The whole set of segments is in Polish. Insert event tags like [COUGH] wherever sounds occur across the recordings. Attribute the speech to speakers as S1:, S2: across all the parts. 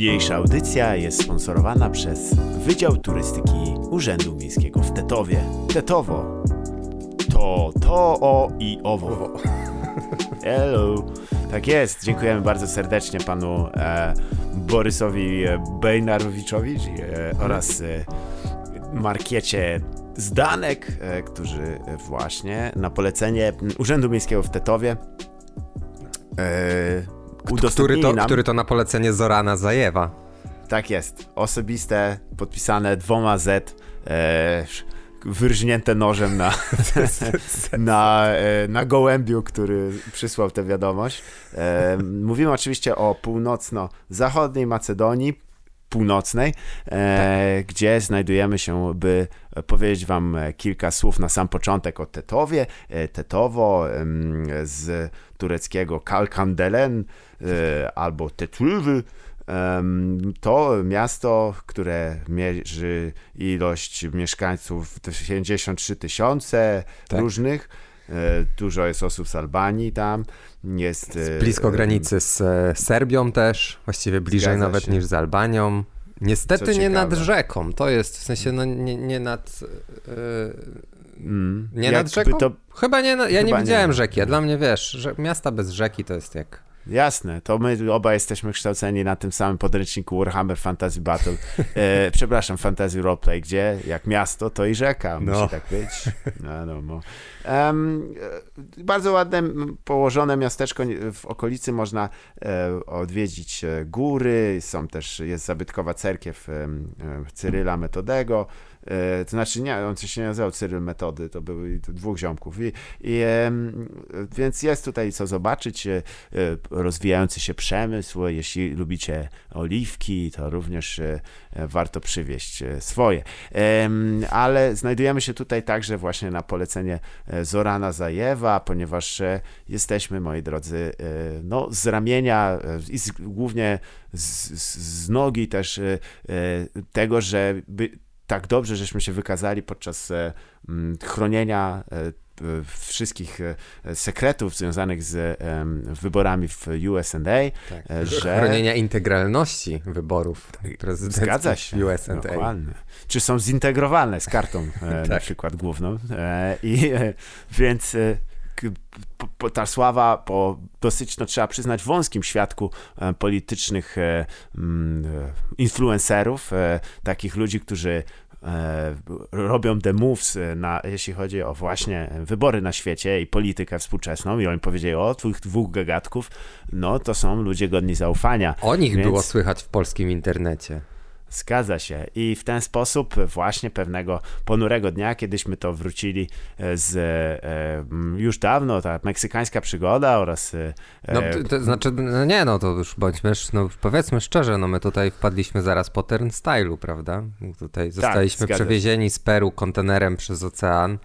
S1: Niniejsza audycja jest sponsorowana przez Wydział Turystyki Urzędu Miejskiego w Tetowie. Tetowo. To, to, o i owo. [LAUGHS] Hello. Tak jest. Dziękujemy bardzo serdecznie panu e, Borysowi Bejnarowiczowi e, oraz e, Markiecie Zdanek, e, którzy właśnie na polecenie Urzędu Miejskiego w Tetowie
S2: e, który to, nam... który to na polecenie Zorana Zajewa.
S1: Tak jest. Osobiste, podpisane dwoma Z, e, wyrżnięte nożem na, [LAUGHS] na, e, na gołębiu, który przysłał tę wiadomość. E, mówimy oczywiście o północno-zachodniej Macedonii, północnej, e, tak. gdzie znajdujemy się, by powiedzieć wam kilka słów na sam początek o Tetowie. E, Tetowo z tureckiego Kalkandelen e, albo Tetulwy. To miasto, które mierzy ilość mieszkańców 53 tysiące tak. różnych. E, dużo jest osób z Albanii tam. Jest,
S2: jest blisko granicy z Serbią też, właściwie bliżej nawet się. niż z Albanią. Niestety nie nad rzeką, to jest w sensie no, nie, nie nad. Yy, mm, nie nad rzeką? To... Chyba nie, ja Chyba nie widziałem nie. rzeki, a dla mnie wiesz, że miasta bez rzeki to jest jak
S1: Jasne, to my oba jesteśmy kształceni na tym samym podręczniku Warhammer Fantasy Battle, e, [LAUGHS] przepraszam, Fantasy Roleplay, gdzie jak miasto, to i rzeka, no. musi tak być. No, no, no. Um, bardzo ładne, położone miasteczko w okolicy, można e, odwiedzić e, góry, są też, jest zabytkowa cerkiew e, Cyryla Metodego, to znaczy nie, on się nie nazywał Cyryl Metody, to były dwóch ziomków. I, i więc jest tutaj co zobaczyć, e, rozwijający się przemysł, jeśli lubicie oliwki, to również e, warto przywieźć swoje. Ale znajdujemy się tutaj także właśnie na polecenie Zorana Zajewa, ponieważ jesteśmy, moi drodzy, no, z ramienia i z, głównie z, z, nogi też tego, że by, tak dobrze, żeśmy się wykazali podczas e, chronienia e, wszystkich e, sekretów związanych z wyborami w USA,
S2: tak. że... Chronienia integralności wyborów tak, prezydenckich Zgadza się, w USA. Dokładnie.
S1: Czy są zintegrowane z kartą tak. na przykład główną. I więc ta sława po dosyć, no trzeba przyznać, wąskim świadku politycznych influencerów, takich ludzi, którzy E, robią the moves, e, na, jeśli chodzi o właśnie wybory na świecie i politykę współczesną i oni powiedzieli, o, tych dwóch gagatków, no to są ludzie godni zaufania.
S2: O nich Więc... było słychać w polskim internecie.
S1: Zgadza się. I w ten sposób właśnie pewnego ponurego dnia, kiedyśmy to wrócili e, z e, już dawno, ta meksykańska przygoda oraz... E,
S2: no, to, znaczy, no nie no, to już bądźmy, no powiedzmy szczerze, no my tutaj wpadliśmy zaraz po turnstylu, prawda? Tutaj tak, zostaliśmy tak, przewiezieni z Peru kontenerem przez ocean.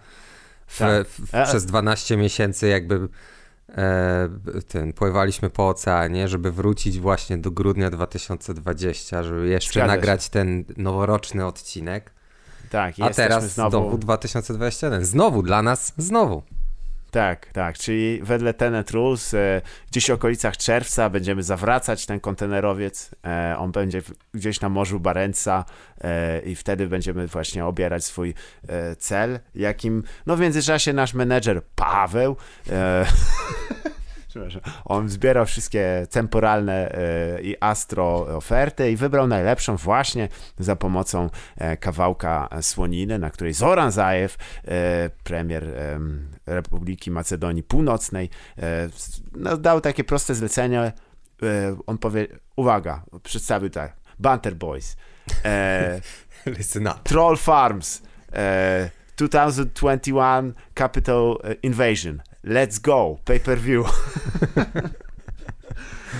S2: W, tak. w, przez 12 miesięcy jakby e, ten, pływaliśmy po oceanie, żeby wrócić właśnie do grudnia 2020, żeby jeszcze Zgadza nagrać się. ten noworoczny odcinek. Tak, A teraz znowu... znowu 2021. Znowu dla nas, znowu.
S1: Tak, tak, czyli wedle Tenet Rules e, gdzieś w okolicach czerwca będziemy zawracać ten kontenerowiec, e, on będzie gdzieś na Morzu Barenca e, i wtedy będziemy właśnie obierać swój e, cel, jakim, no w międzyczasie nasz menedżer Paweł [LAUGHS] e, On zbierał wszystkie temporalne e, i astro oferty i wybrał najlepszą właśnie za pomocą e, kawałka słoniny, na której Zoran Zajew, e, premier Republiki Macedonii Północnej, no, dał takie proste zlecenie. On powie, uwaga, przedstawił tak, Banter Boys, [LAUGHS]
S2: Listen up.
S1: Troll Farms, 2021 Capital Invasion. Let's go, pay per view. [LAUGHS]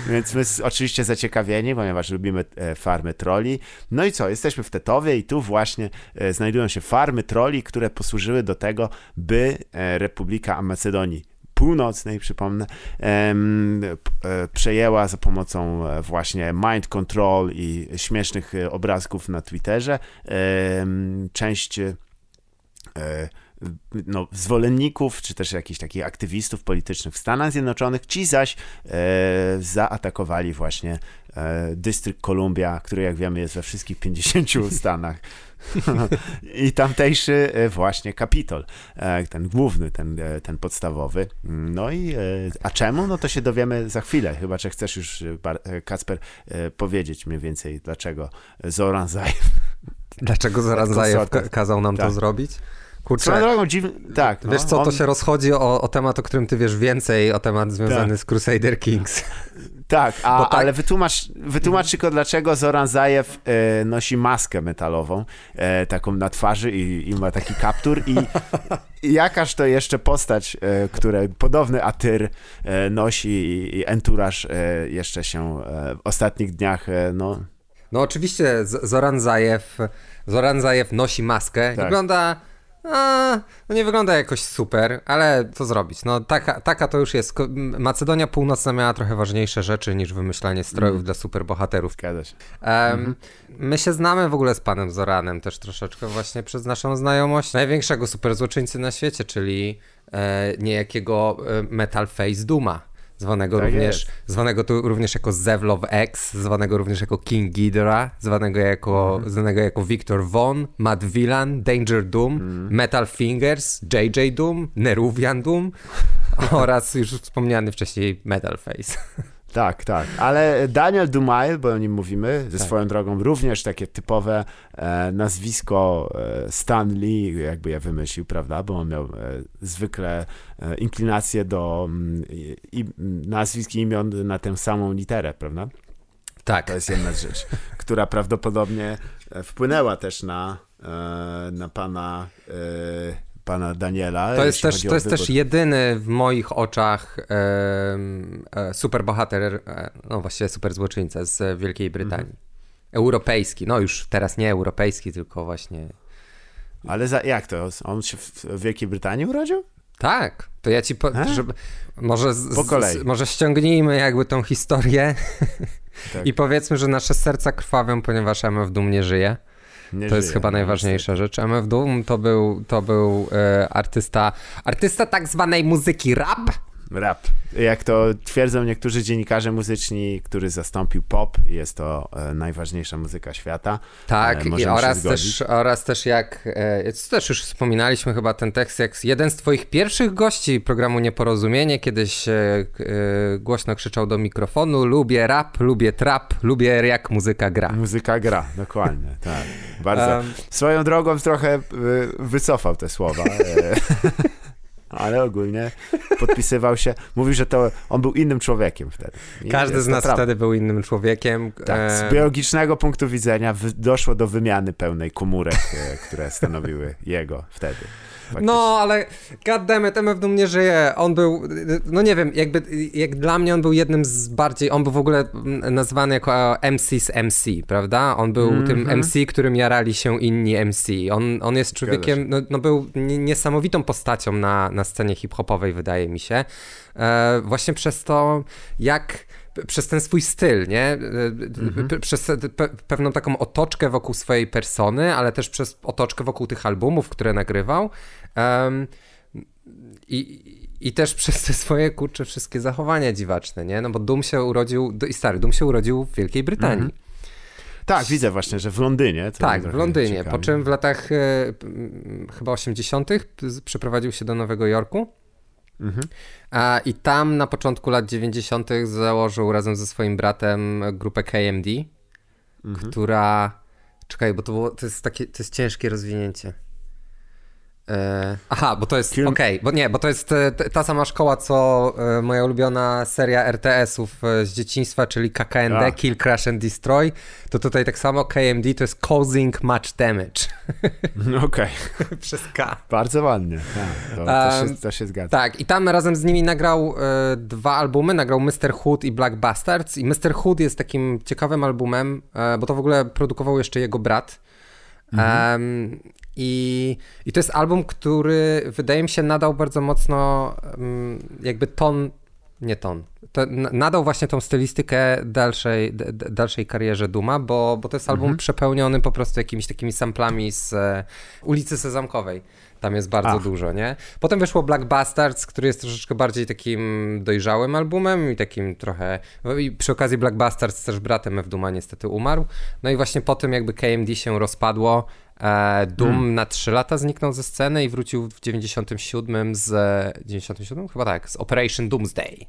S1: Więc my oczywiście zaciekawieni, ponieważ lubimy e, farmy troli. No i co, jesteśmy w Tetowie i tu właśnie e, znajdują się farmy troli, które posłużyły do tego, by e, Republika Macedonii Północnej, przypomnę, przejęła za pomocą właśnie mind control i śmiesznych obrazków na Twitterze część no, zwolenników, czy też jakichś takich aktywistów politycznych w Stanach Zjednoczonych. Ci zaś e, zaatakowali właśnie e, Dystrykt Columbia, który jak wiemy jest we wszystkich 50 [LAUGHS] stanach. [LAUGHS] I tamtejszy e, właśnie Kapitol, e, ten główny, ten, e, ten podstawowy. No i a czemu? No to się dowiemy za chwilę, chyba że chcesz już, Kacper, powiedzieć mniej więcej, dlaczego Zoran Zajew.
S2: Dlaczego Zoran Zajew kazał nam tak. to zrobić?
S1: Kurczę, drogą, dziw... tak.
S2: No, wiesz co, on... to się rozchodzi o, o, temat, o którym ty wiesz więcej, o temat związany tak. z Crusader Kings.
S1: Tak, a, tak, ale wytłumacz, wytłumacz tylko, dlaczego Zoran Zajew e, nosi maskę metalową, e, taką na twarzy i, i, ma taki kaptur i, i jakaż to jeszcze postać, e, które podobny atyr e, nosi i, i enturaż e, jeszcze się e, w ostatnich dniach, no...
S2: No oczywiście Zoran Zajew, Zoran Zajew nosi maskę, tak. wygląda a, no nie wygląda jakoś super, ale co zrobić? No taka, taka to już jest. Macedonia Północna miała trochę ważniejsze rzeczy niż wymyślanie strojów mm. dla superbohaterów.
S1: Zgadza się.
S2: Um, mm -hmm. My się znamy w ogóle z panem Zoranem też troszeczkę właśnie przez naszą znajomość największego superzłoczyńcy na świecie, czyli e, niejakiego e, Metal Face Duma zwanego, tak również, zwanego tu również jako Zevlov X, zwanego również jako King Ghidorah, zwanego jako, mm. zwanego jako Victor Von, Mad Villain, Danger Doom, mm. Metal Fingers, JJ Doom, Neruvian Doom [LAUGHS] oraz już wspomniany wcześniej Metal Face. [LAUGHS]
S1: Tak, tak, ale Daniel Dumail, bo o nim mówimy, ze tak. swoją drogą również takie typowe e, nazwisko e, Stan Lee, jakby je wymyślił, prawda, bo on miał e, zwykle e, inklinację do mm, i, nazwisk i imion na tę samą literę, prawda?
S2: Tak.
S1: To jest jedna rzecz, która prawdopodobnie e, wpłynęła też na, e, na pana pana Daniela.
S2: To jest, też, to jest też jedyny w moich oczach e, superbohater, e, no właściwie super złoczyńca z Wielkiej Brytanii. Mhm. Europejski, no już teraz nie europejski, tylko właśnie...
S1: Ale za, jak to? On się w Wielkiej Brytanii urodził?
S2: Tak, to ja ci po, żeby, może, z, po kolei. Z, może ściągnijmy jakby tą historię tak. [LAUGHS] i powiedzmy, że nasze serca krwawią, ponieważ MF Doom nie żyje. Nie to jest chyba najważniejsza rzecz. MF Doom to był, to był e, artysta, artysta tak zwanej muzyki rap,
S1: rap. Jak to twierdzą niektórzy dziennikarze muzyczni, który zastąpił pop, jest to e, najważniejsza muzyka świata.
S2: Tak, e, i oraz, też, oraz też jak, e, też już wspominaliśmy chyba ten tekst, jak jeden z twoich pierwszych gości programu Nieporozumienie kiedyś e, e, głośno krzyczał do mikrofonu, lubię rap, lubię trap, lubię jak muzyka gra.
S1: Muzyka gra, dokładnie, tak. Bardzo. [LAUGHS] Um, Swoją drogą trochę e, wycofał te słowa. [LAUGHS] ale ogólnie podpisywał się. Mówił, że to on był innym człowiekiem wtedy.
S2: I Każdy z nas prawda. wtedy był innym człowiekiem.
S1: Tak, z biologicznego punktu widzenia doszło do wymiany pełnej komórek, e, które stanowiły jego wtedy.
S2: Faktycznie. No, ale goddammit, MF Doom nie żyje. On był, no nie wiem, jakby, jak dla mnie on był jednym z bardziej, on był w ogóle nazwany jako MC z MC, prawda? On był mm -hmm. tym MC, którym jarali się inni MC. On, on jest człowiekiem, no, no był niesamowitą postacią na, na scenie hip-hopowej, wydaje mi się. E, właśnie przez to, jak przez ten swój styl, nie? Mhm. Przez pe pewną taką otoczkę wokół swojej persony, ale też przez otoczkę wokół tych albumów, które nagrywał. Um, i, I też [LAUGHS] przez te swoje, kurcze, wszystkie zachowania dziwaczne, nie? No bo Dum się urodził, i stary, Dum się urodził w Wielkiej Brytanii. Mhm.
S1: Tak, widzę właśnie, że w Londynie.
S2: tak, w Londynie. Po czym w latach e, chyba 80. przeprowadził się do Nowego Jorku. Mhm. A, I tam na początku lat 90. założył razem ze swoim bratem grupę KMD, mhm. która. Czekaj, bo to, było, to jest takie, to jest ciężkie rozwinięcie. E, aha, bo to jest. Okej, okay, bo nie, bo to jest e, ta sama szkoła, co e, moja ulubiona seria RTS-ów z dzieciństwa, czyli KKND, A. Kill, Crash and Destroy. To tutaj tak samo KMD to jest Causing Much Damage. [LAUGHS]
S1: Okej.
S2: Okay. [LAUGHS] Przez K.
S1: Bardzo ładnie. Tak, to, to, się, to, się, zgadza.
S2: Tak, i tam razem z nimi nagrał e, dwa albumy. Nagrał Mr. Hood i Black Bastards. I Mr. Hood jest takim ciekawym albumem, e, bo to w ogóle produkował jeszcze jego brat. Mhm. Um, i, I to jest album, który wydaje mi się nadał bardzo mocno um, jakby ton, nie ton, to nadał właśnie tą stylistykę dalszej, dalszej karierze Duma, bo, bo to jest album mhm. przepełniony po prostu jakimiś takimi samplami z e, ulicy Sezamkowej. Tam jest bardzo A. dużo, nie? Potem wyszło Black Bastards, który jest troszeczkę bardziej takim dojrzałym albumem i takim trochę... No I przy okazji Black Bastards też bratem F. Duma niestety umarł. No i właśnie po tym jakby KMD się rozpadło, Doom hmm. na 3 lata zniknął ze sceny i wrócił w 97 z... 97? Chyba tak, z Operation Doomsday.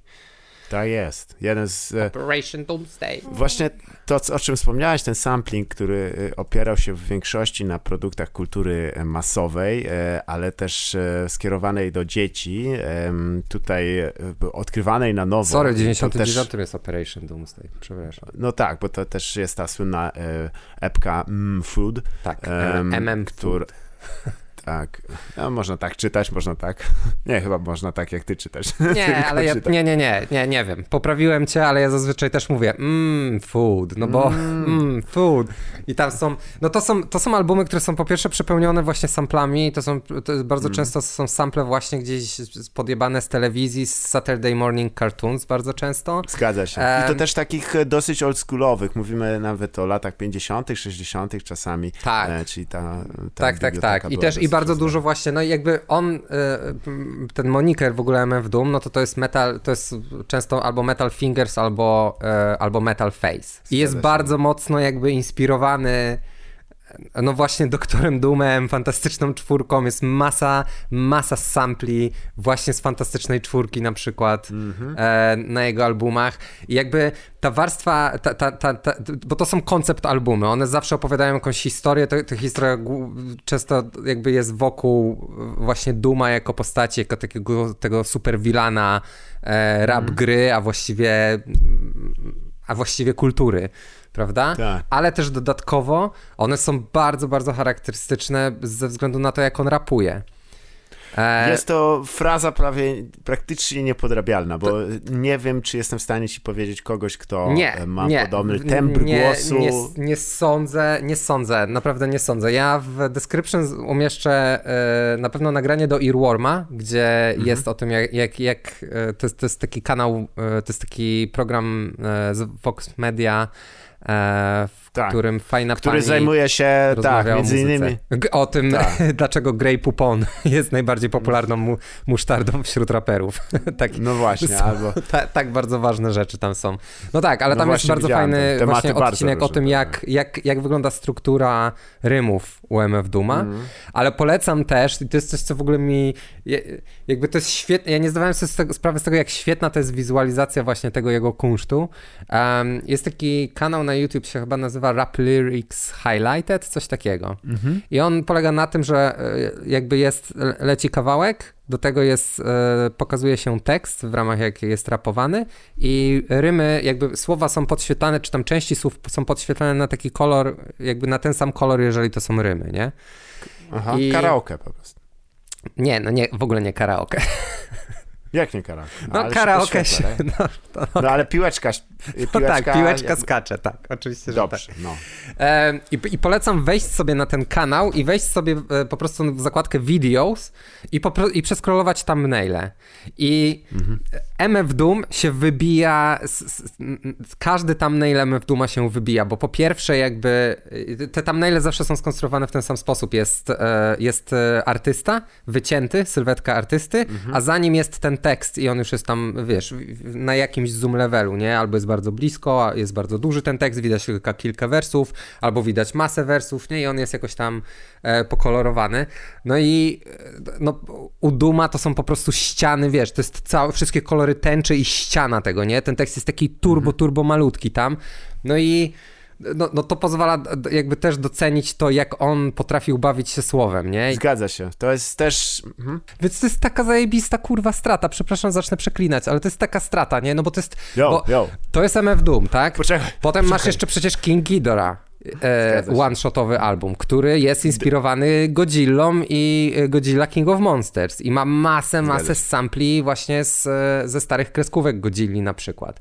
S1: Tak jest. Jeden z. E,
S2: Operation Doomsday.
S1: Właśnie to, o czym wspomniałeś, ten sampling, który e, opierał się w większości na produktach kultury e, masowej, ale też skierowanej do dzieci, tutaj odkrywanej na nowo.
S2: Sorry, w 99 też... jest Operation Doomsday, przepraszam.
S1: No tak, bo to też jest ta słynna epka mm Food.
S2: Tak, MM
S1: który, [LAUGHS] tak. No, można tak czytać, można tak. [LAUGHS] Nie, chyba można tak, jak ty czytasz. [LAUGHS]
S2: Nie, ale ja, nie, nie, nie, nie, nie wiem. Poprawiłem cię, ale ja zazwyczaj też mówię mmm, food, no bo mmm, [LAUGHS] mm, food. I tam są, no to są, to są albumy, które są po pierwsze przepełnione właśnie samplami, to są, to bardzo mm. często są sample właśnie gdzieś podjebane z telewizji, z Saturday Morning Cartoons bardzo często.
S1: Zgadza się. I to też takich e, dosyć oldschoolowych, mówimy nawet o latach 50., 60. czasami.
S2: Tak.
S1: E, czyli ta,
S2: ta tak, tak, tak. I też i bardzo dużo właśnie, no i jakby on, y, ten moniker w ogóle MF Doom, no to to jest metal, to jest często albo Metal Fingers, albo, y, albo Metal Face. I jest bardzo mocno jakby inspirowany no właśnie doktorem Doomem, fantastyczną czwórką, jest masa, masa sampli właśnie z fantastycznej czwórki na przykład mm -hmm. e, na jego albumach i jakby ta warstwa, ta, ta, ta, bo to są koncept albumy, one zawsze opowiadają jakąś historię, ta historia często jakby jest wokół właśnie Duma jako postaci, jako takiego tego super vilana e, rap mm. gry, a właściwie a właściwie kultury prawda? Tak. Ale też dodatkowo one są bardzo, bardzo charakterystyczne ze względu na to, jak on rapuje.
S1: E... Jest to fraza prawie praktycznie niepodrabialna, bo to... nie wiem, czy jestem w stanie ci powiedzieć kogoś, kto nie, ma nie, podobny tembr nie, głosu.
S2: Nie, nie sądzę, nie sądzę, naprawdę nie sądzę. Ja w description umieszczę e, na pewno nagranie do Earworma, gdzie mhm. jest o tym, jak, jak, jak e, to, jest, to jest taki kanał, e, to jest taki program e, z Vox Media, E, w tak, którym fajna
S1: który zajmuje się, tak, między innymi
S2: o tym, tak. [LAUGHS] dlaczego Grey Poupon [LAUGHS] jest najbardziej popularną mu, musztardą wśród raperów. [LAUGHS] tak,
S1: no właśnie, są, albo...
S2: Ta, tak bardzo ważne rzeczy tam są. No tak, ale no tam jest bardzo fajny właśnie odcinek o tym, jak, jak, jak wygląda struktura rymów UMF Duma, mm. ale polecam też, i to jest coś, co w ogóle mi, jakby to jest świetne, ja nie zdawałem sobie z tego, sprawy z tego, jak świetna to jest wizualizacja właśnie tego jego kunsztu. Um, jest taki kanał na YouTube, się chyba nazywa Rap Lyrics Highlighted, coś takiego. -hmm. I on polega na tym, że e, jakby jest, leci kawałek, do tego jest, e, pokazuje się tekst w ramach jak jest rapowany i rymy, jakby słowa są podświetlane, czy tam części słów są podświetlane na taki kolor, jakby na ten sam kolor, jeżeli to są rymy, nie?
S1: Aha, I... karaoke po prostu.
S2: Nie, no nie, w ogóle nie karaoke. [LAUGHS]
S1: Jak nie karaoke?
S2: No, no karaoke się,
S1: no, to, okay. no, ale piłeczka, piłeczka...
S2: No tak, piłeczka skacze, tak, oczywiście,
S1: Dobrze,
S2: tak.
S1: no.
S2: E, i, I polecam wejść sobie na ten kanał i wejść sobie e, po prostu w zakładkę videos i, po, i przeskrolować thumbnaile. I mhm. MF Doom się wybija, z, z, z, każdy thumbnail MF Dooma się wybija, bo po pierwsze jakby e, te thumbnaile zawsze są skonstruowane w ten sam sposób. Jest, e, jest e, artysta, wycięty, sylwetka artysty, mhm. a za nim jest ten tekst i on już jest tam, wiesz, na jakimś zoom levelu, nie? Albo jest bardzo blisko, jest bardzo duży ten tekst, widać tylko kilka wersów, albo widać masę wersów, nie? I on jest jakoś tam e, pokolorowany. No i e, no, u Duma to są po prostu ściany, wiesz, to jest całe, wszystkie kolory tęczy i ściana tego, nie? Ten tekst jest taki turbo, mhm. turbo malutki tam. No i no, no to pozwala jakby też docenić to, jak on potrafił bawić się słowem, nie?
S1: Zgadza się. To jest też... Mhm.
S2: Więc to jest taka zajebista kurwa strata. Przepraszam, zacznę przeklinać, ale to jest taka strata, nie? No bo to jest...
S1: Yo,
S2: bo
S1: yo.
S2: To jest MF Doom, tak?
S1: Poczekaj.
S2: Potem
S1: poczekaj.
S2: masz jeszcze przecież King Ghidorah. E, one-shotowy album, który jest inspirowany Godzillą i e, Godzilla King of Monsters i ma masę, masę sampli właśnie z, e, ze starych kreskówek Godzilli na przykład.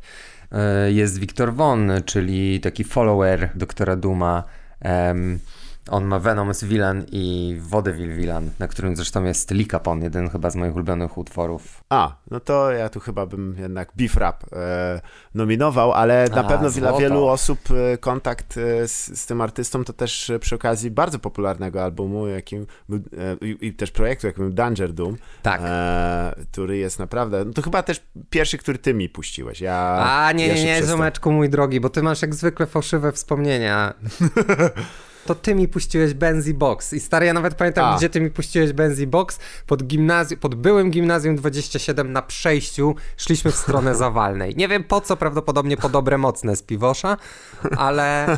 S2: E, jest Wiktor Von, czyli taki follower doktora Duma. On ma Venomous Villain i Vaudeville Villain, na którym zresztą jest Lee Capone, jeden chyba z moich ulubionych utworów.
S1: A, no to ja tu chyba bym jednak Beef Rap e, nominował, ale na A, pewno dla wielu osób e, kontakt e, z, z, tym artystą to też przy okazji bardzo popularnego albumu, jakim e, i, i, też projektu, jakim był Danger Doom,
S2: tak. e,
S1: który jest naprawdę, no to chyba też pierwszy, który ty mi puściłeś. Ja
S2: A, nie, nie, nie, ziomeczku mój drogi, bo ty masz jak zwykle fałszywe wspomnienia. [LAUGHS] to ty mi puściłeś Benzi Box. I stary, ja nawet pamiętam, A. gdzie ty mi puściłeś Benzi Box. Pod gimnazjum, pod byłym gimnazjum 27 na przejściu szliśmy w stronę [LAUGHS] Zawalnej. Nie wiem po co, prawdopodobnie po dobre mocne z piwosza, ale,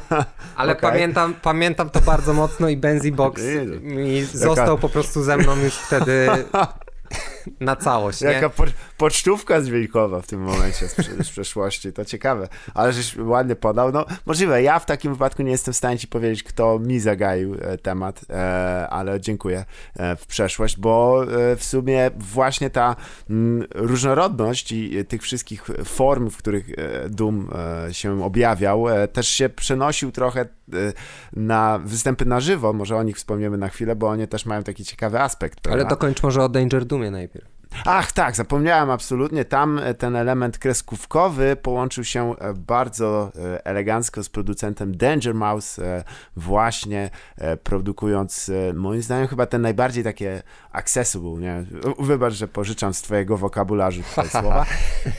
S2: ale okay. pamiętam, pamiętam to bardzo mocno i Benzi Box mi został po prostu ze mną już wtedy [LAUGHS] [LAUGHS] na całość.
S1: Jaka nie? Po, pocztówka dźwiękowa w tym momencie z, z, przeszłości, to ciekawe. Ale żeś ładnie podał. No możliwe, ja w takim wypadku nie jestem w stanie ci powiedzieć, kto mi zagaił e, temat, e, ale dziękuję e, w przeszłość, bo w sumie właśnie ta m, różnorodność i tych wszystkich form, w których Doom się objawiał, też się przenosił trochę na występy na żywo, może o nich wspomniemy na chwilę, bo oni też mają taki ciekawy aspekt.
S2: Prawda? Ale dokończ może o Danger Doomie najpierw.
S1: Ach, tak, zapomniałem absolutnie. Tam e, ten element kreskówkowy połączył się e, bardzo e, elegancko z producentem Danger Mouse, właśnie produkując, moim zdaniem, chyba ten najbardziej takie accessible, nie? Wybacz, że pożyczam z twojego wokabularzu tutaj [LAUGHS] słowa,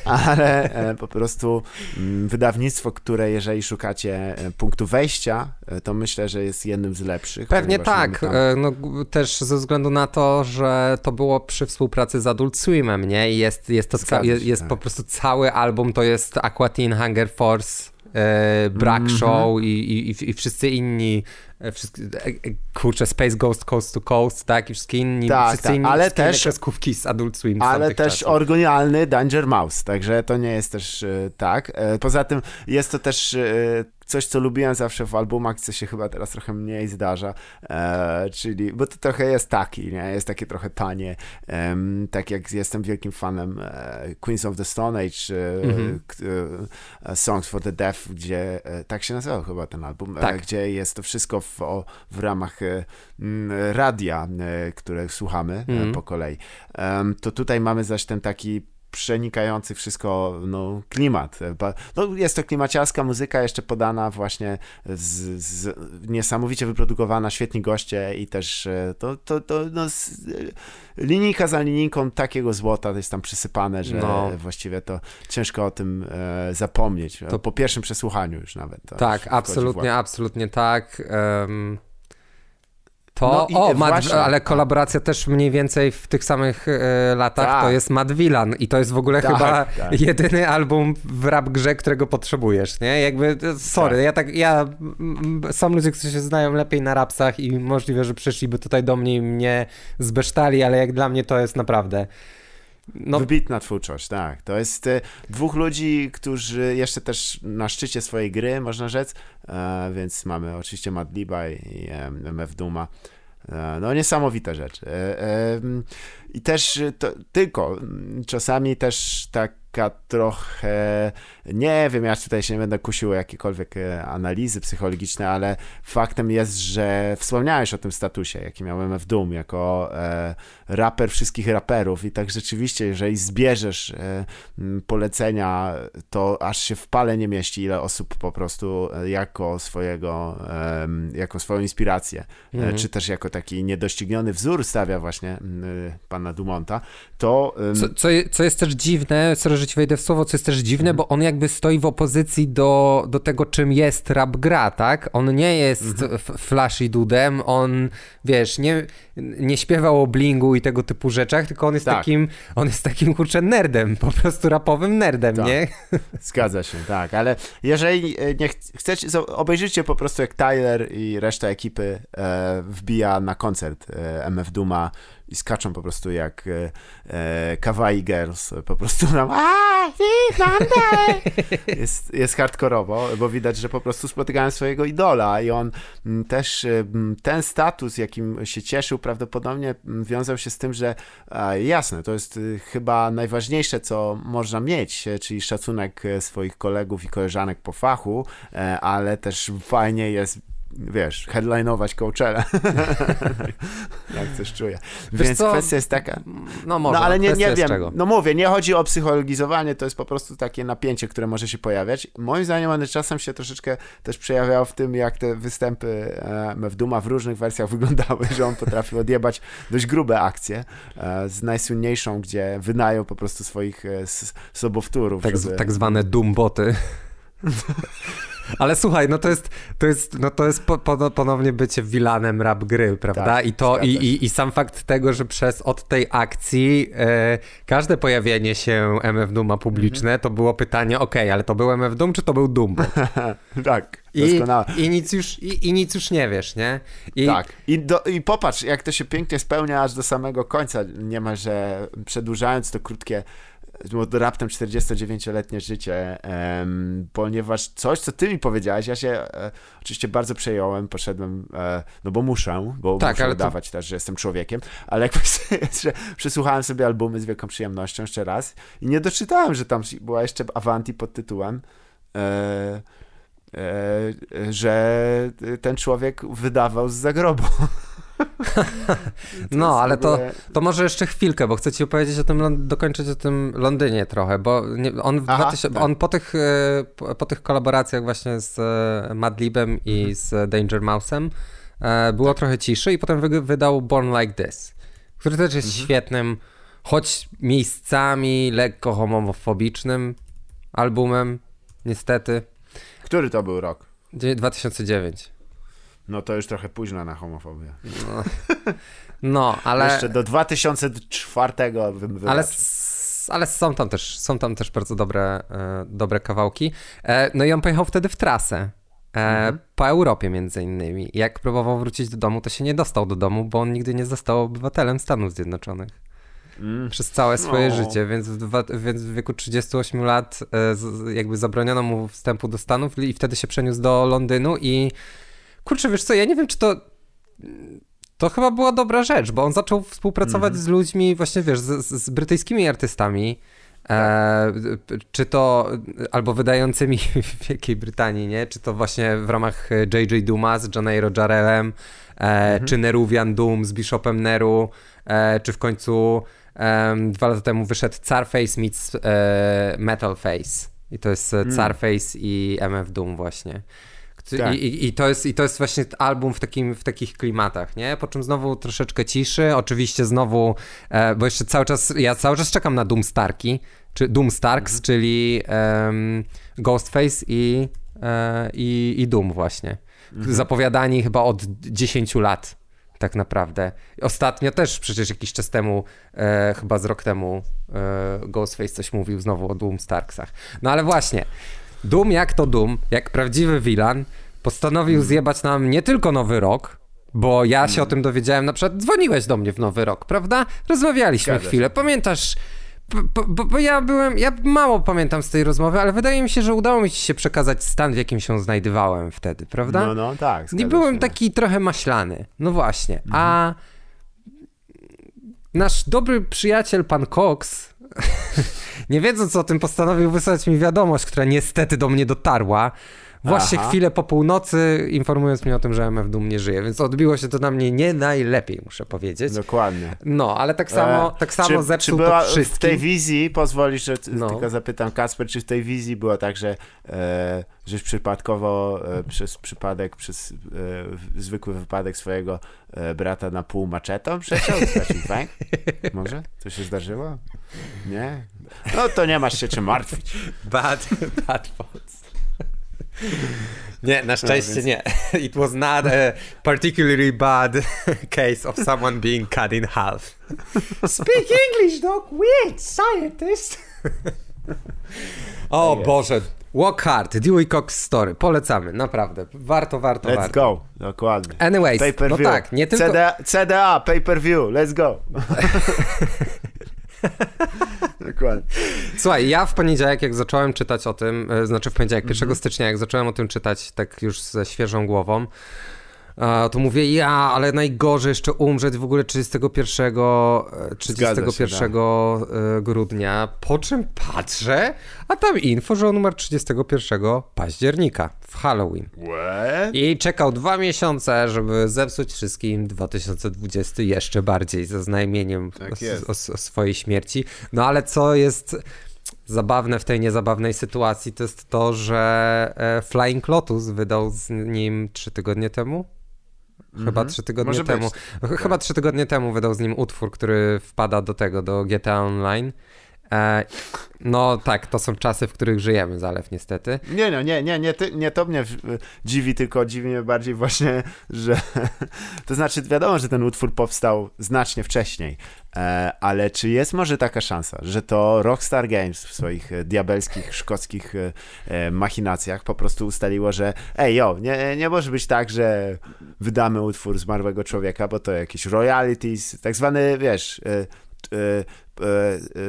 S1: ale po prostu mm, wydawnictwo, które jeżeli szukacie punktu wejścia, to myślę, że jest jednym z lepszych.
S2: Pewnie tak, no, też ze względu na to, że to było przy współpracy z Adult Swimem, nie? I jest, jest to ca- jest, jest tak. po prostu cały album, to jest Aqua Teen Hunger Force, e, Brack mm -hmm. Show i, i, i wszyscy inni e, Wszystkie, e, kurczę, Space Ghost Coast to Coast, tak, i wszystkie inni, tak, wszyscy tak, inni ale też kreskówki z Adult Swim.
S1: Ale też czasów. oryginalny Danger Mouse, także to nie jest też tak. Poza tym jest to też coś, co lubiłem zawsze w albumach, co się chyba teraz trochę mniej zdarza, e, czyli, bo to trochę jest taki, nie? Jest takie trochę tanie, e, tak jak jestem wielkim fanem e, Queens of the Stone Age, mm-hmm. Songs for the Deaf, gdzie, e, tak się nazywał chyba ten album, tak. gdzie jest to wszystko w, o, w ramach radia, które słuchamy mm-hmm. po kolei. to tutaj mamy zaś ten taki przenikający wszystko no, klimat. No, jest to klimaciarska muzyka, jeszcze podana właśnie z, z niesamowicie wyprodukowana, świetni goście i też e, to, to, to no, z, linijka za linijką takiego złota jest tam przysypane, że no. właściwie to ciężko o tym e, zapomnieć. To po pierwszym przesłuchaniu już nawet.
S2: Tak, absolutnie, absolutnie tak. Um to, no o, Mad, ale kolaboracja też mniej więcej w tych samych e, latach tak. to jest Mad Villan i to jest w ogóle tak, chyba tak. jedyny album w rap grze, którego potrzebujesz, nie? Jakby, sorry, tak. ja tak, ja, są ludzie, którzy się znają lepiej na rapsach i możliwe, że przyszliby tutaj do mnie i mnie zbesztali, ale jak dla mnie to jest naprawdę...
S1: No. Wybitna twórczość, tak. To jest e, dwóch ludzi, którzy jeszcze też na szczycie swojej gry, można rzec, e, więc mamy oczywiście Madliba i e, MF Duma. E, no niesamowite rzeczy. E, e, I też to, tylko czasami też tak trochę, nie wiem, ja tutaj się nie będę kusił o jakiekolwiek e, analizy psychologiczne, ale faktem jest, że wspomniałeś o tym statusie, jaki miał MF Doom jako e, raper wszystkich raperów i tak rzeczywiście, jeżeli zbierzesz e, polecenia, to aż się w pale nie mieści, ile osób po prostu e, jako swojego, e, jako swoją inspirację, mhm. czy też jako taki niedościgniony wzór stawia właśnie pana Dumonta, to...
S2: Co, co, co jest też dziwne, sorry, że ci wejdę w słowo, co jest też dziwne, bo on jakby stoi w opozycji do, do tego, czym jest rap gra, tak? On nie jest mhm. flashy dudem, on, wiesz, nie, nie śpiewał o blingu i tego typu rzeczach, tylko on jest tak. takim, on jest takim, kurczę, nerdem, po prostu rapowym nerdem, tak. nie?
S1: Zgadza się, tak, ale jeżeli e, nie ch chcecie, obejrzyjcie po prostu jak Tyler i reszta ekipy e, wbija na koncert e, MF Duma i skaczą po prostu jak e, e, kawaii girls, po prostu nam [LAUGHS] jest, jest hardkorowo, bo widać, że po prostu spotykają swojego idola i on m, też m, ten status, jakim się cieszył, prawdopodobnie wiązał się z tym, że e, jasne, to jest y, chyba najważniejsze, co można mieć, e, czyli szacunek e, swoich kolegów i koleżanek po fachu, e, ale też fajnie jest wiesz, headlinować Coachella. [LAUGHS] Jak coś czuję. Wiesz Więc co? kwestia jest taka...
S2: No może, no, ale nie, nie wiem. Czego?
S1: No mówię, nie chodzi o psychologizowanie, to jest po prostu takie napięcie, które może się pojawiać. Moim zdaniem one czasem się troszeczkę też przejawiało w tym, jak te występy e, w Duma w różnych wersjach [LAUGHS] wyglądały, że on potrafił odjebać dość grube akcje e, z najsłynniejszą, gdzie wynają po prostu swoich e, sobowtórów.
S2: Tak, żeby... tak zwane Dumboty. [LAUGHS] Ale słuchaj, no to jest, to jest, no to jest po, po, ponownie bycie wilanem rap gry, prawda? Tak, I to, i, i, i, sam fakt tego, że przez od tej akcji e, każde pojawienie się MF Duma publiczne, to było pytanie, ok, ale to był MF Doom, czy to był Doom? [LAUGHS]
S1: tak,
S2: I, I, nic już, i, I nic już nie wiesz, nie?
S1: I... Tak, I, do, i popatrz, jak to się pięknie spełnia aż do samego końca, niemalże przedłużając to krótkie raptem 49-letnie życie, ponieważ coś, co ty mi powiedziałeś, ja się e, oczywiście bardzo przejąłem, poszedłem, e, no bo muszę, bo tak, muszę udawać to... też, że jestem człowiekiem, ale jak [LAUGHS] że przesłuchałem sobie albumy z wielką przyjemnością jeszcze raz i nie doczytałem, że tam była jeszcze Avanti pod tytułem e że ten człowiek wydawał z zagrobu. [LAUGHS] [LAUGHS]
S2: no, ale to, to może jeszcze chwilkę, bo chcę ci opowiedzieć o tym, dokończyć o tym Londynie trochę, bo on, Aha, 2000, tak. on po, tych, e, po, tych kolaboracjach właśnie z e, Madlibem i mhm. z Danger Mouse'em e, było tak. trochę ciszy i potem wy, wydał Born Like This, który też jest mhm. świetnym, choć miejscami lekko homofobicznym albumem, niestety.
S1: Który to był rok?
S2: 2009.
S1: No to już trochę późno na homofobię.
S2: No, [LAUGHS] no ale...
S1: Jeszcze do 2004 bym
S2: Ale, ale są tam też, są tam też bardzo dobre, e, dobre kawałki. E, no i on pojechał wtedy w trasę. E, mhm. Po Europie między innymi. Jak próbował wrócić do domu, to się nie dostał do domu, bo on nigdy nie został obywatelem Stanów Zjednoczonych. Mm. Przez całe swoje no. życie, więc w, więc w wieku 38 lat e, jakby zabroniono mu wstępu do Stanów i wtedy się przeniósł do Londynu i kurczę, wiesz co, ja nie wiem, czy to to chyba była dobra rzecz, bo on zaczął współpracować mm. z ludźmi, właśnie wiesz, z, z brytyjskimi artystami, e, czy to albo wydającymi [LAUGHS] w Wielkiej Brytanii, nie? Czy to właśnie w ramach J.J. Duma z Johnny Jarrellem, e, mm -hmm. czy Neruvian Doom z Bishopem Neru, e, czy w końcu dwa lata temu wyszedł Carface meets e, Metal Face. I to jest mm. Carface i MF Doom właśnie. Tak. I, i, to jest, I to jest właśnie album w, takim, w takich klimatach, nie? Po czym znowu troszeczkę ciszy, oczywiście znowu, e, bo jeszcze cały czas, ja cały czas czekam na Doom Starki, czy Doom Starks, mhm. czyli um, Ghostface i, e, i, i Doom właśnie. Mhm. Zapowiadani chyba od 10 lat tak naprawdę. Ostatnio też przecież jakiś czas temu, e, chyba z rok temu, e, Ghostface coś mówił znowu o Doom Starksach. No ale właśnie, Doom jak to Doom, jak prawdziwy vilan, postanowił hmm. zjebać nam nie tylko Nowy Rok, bo ja się hmm. o tym dowiedziałem, na przykład dzwoniłeś do mnie w Nowy Rok, prawda? Rozmawialiśmy Zgadza chwilę, się. pamiętasz... Bo, bo, ja byłem, ja mało pamiętam z tej rozmowy, ale wydaje mi się, że udało mi się przekazać stan, w jakim się znajdowałem wtedy, prawda?
S1: No, no, tak.
S2: I byłem się. taki trochę maślany. No właśnie. Mhm. A nasz dobry przyjaciel, pan Cox, nie wiedząc o tym, postanowił wysłać mi wiadomość, która niestety do mnie dotarła. Właśnie Aha. chwilę po północy, informując mnie o tym, że MF Doom nie żyje, więc odbiło się to na mnie nie najlepiej, muszę powiedzieć.
S1: Dokładnie.
S2: No, ale tak samo, e, tak samo czy, zepsuł czy była to wszystkim.
S1: w tej wizji, pozwolisz, że no. tylko zapytam Kasper, czy w tej wizji było tak, że, e, żeś przypadkowo e, przez przypadek, przez e, zwykły wypadek swojego e, brata na pół maczetą przeciął, dźwięk? Może? To się zdarzyło? Nie? No to nie masz się czym martwić.
S2: Bad, [LAUGHS] bad thoughts. Nie, na szczęście no, nie. [LAUGHS] It was not a particularly bad [LAUGHS] case of someone being cut in half. Speak English, dog. Weird scientist. o tak Boże. Walk Hard, Dewey Cox Story. Polecamy, naprawdę. Warto, warto,
S1: let's
S2: warto.
S1: Let's go. Dokładnie.
S2: Anyways, pay per no view. tak, nie tylko...
S1: CDA, CDA pay per view. Let's go. [LAUGHS] [LAUGHS] Dokładnie.
S2: Słuchaj, ja w poniedziałek, jak zacząłem czytać o tym, e, znaczy w poniedziałek, 1 mm -hmm. stycznia, jak zacząłem o tym czytać, tak już ze świeżą głową, A, to mówię, ja, ale najgorzej jeszcze umrzeć w ogóle 31, 31 się, tak. E, grudnia. Po czym patrzę, a tam info, że on umarł 31 października w Halloween.
S1: What?
S2: I czekał dwa miesiące, żeby zepsuć wszystkim 2020 jeszcze bardziej ze znajmieniem tak o, o, o swojej śmierci. No ale co jest zabawne w tej niezabawnej sytuacji, to jest to, że e, Flying Lotus wydał z nim trzy tygodnie temu. Chyba mhm. trzy tygodnie Może temu. Być. Chyba trzy tygodnie temu wydał z nim utwór, który wpada do tego, do GTA Online. E, no tak, to są czasy, w których żyjemy, Zalew, niestety.
S1: Nie, no, nie, nie, nie, ty, nie to mnie dziwi, tylko dziwi mnie bardziej właśnie, że [LAUGHS] to znaczy wiadomo, że ten utwór powstał znacznie wcześniej, e, ale czy jest może taka szansa, że to Rockstar Games w swoich e, diabelskich, szkockich machinacjach po prostu ustaliło, że ej, jo, nie, nie może być tak, że wydamy utwór zmarłego człowieka, bo to jakieś royalties, tak zwany, wiesz,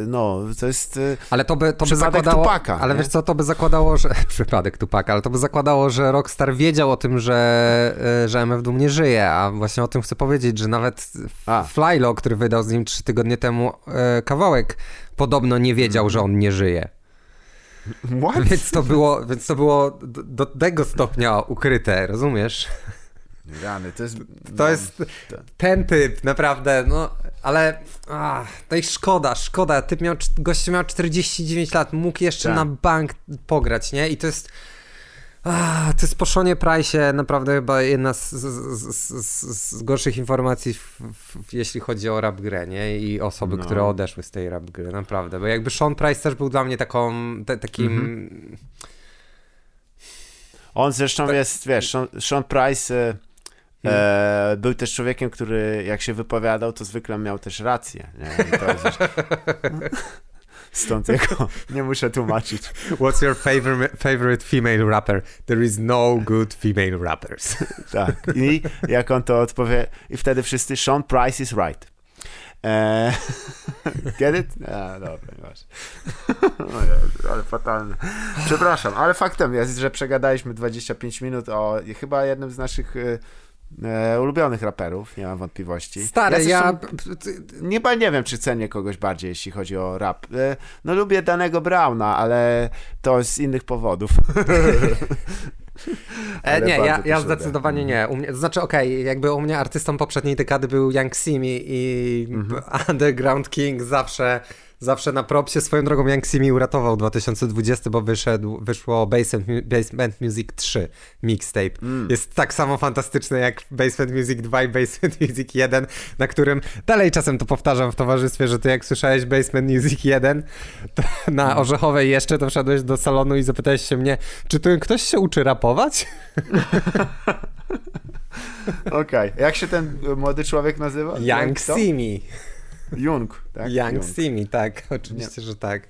S1: no, to jest e,
S2: ale to by, to by zakładało,
S1: Tupaka,
S2: ale nie? wiesz co, to by zakładało, że [LAUGHS] przypadek Tupaka, ale to by zakładało, że Rockstar wiedział o tym, że, że MF Doom nie żyje, a właśnie o tym chcę powiedzieć, że nawet a. Flylo, który wydał z nim trzy tygodnie temu kawałek, podobno nie wiedział, że on nie żyje.
S1: What?
S2: Więc to było, więc to było do, do tego stopnia ukryte, rozumiesz?
S1: Rany, to jest...
S2: To jest ten typ, naprawdę, no, ale ach, to i szkoda, szkoda, typ miał, gościu miał 49 lat, mógł jeszcze tak. na bank pograć, nie? I to jest... Ah, to jest po Seanie Price naprawdę chyba jedna z, z, z, z gorszych informacji, w, w, jeśli chodzi o rap grę, nie? I osoby, no. które odeszły z tej rap gry, naprawdę. Bo jakby Sean Price też był dla mnie taką, te, takim... Mm -hmm.
S1: On zresztą tak. jest, wiesz, Sean, Sean Price... Y E, był też człowiekiem, który jak się wypowiadał, to zwykle miał też rację. Nie? [LAUGHS] Stąd jego nie muszę tłumaczyć.
S2: What's your favorite, favorite female rapper? There is no good female rappers. [LAUGHS]
S1: tak. I jak on to odpowie, i wtedy wszyscy, Sean Price is right. Eee, [LAUGHS] get it? A, dobra, nie masz. ale fatalne. Przepraszam, ale faktem jest, że przegadaliśmy 25 minut o chyba jednym z naszych y, e, ulubionych raperów, nie mam wątpliwości.
S2: Stary, ja... ja...
S1: Nie, nie wiem, czy cenię kogoś bardziej, jeśli chodzi o rap. E, no lubię danego Browna, ale to z innych powodów. [LAUGHS] [LAUGHS]
S2: E, nie, ja, ja zdecydowanie nie. U mnie, znaczy, okej, okay, jakby u mnie artystą poprzedniej dekady był Young Simi i mhm. [LAUGHS] Underground King zawsze zawsze na propsie. Swoją drogą Young Simi uratował 2020, bo wyszedł, wyszło Basement, Basement Music 3 mixtape. Mm. Jest tak samo fantastyczny jak Basement Music 2 i Basement [LAUGHS] Music 1, na którym dalej czasem to powtarzam w towarzystwie, że ty jak słyszałeś Basement Music 1 na mm. Orzechowej jeszcze, to wszedłeś do salonu i zapytałeś się mnie, czy tu ktoś się uczy rapować? [LAUGHS]
S1: Okej. Okay. Jak się ten młody człowiek nazywa?
S2: Young Simi.
S1: Jung, tak?
S2: Young Jung. Simi, tak, [LAUGHS] oczywiście, nie. że tak.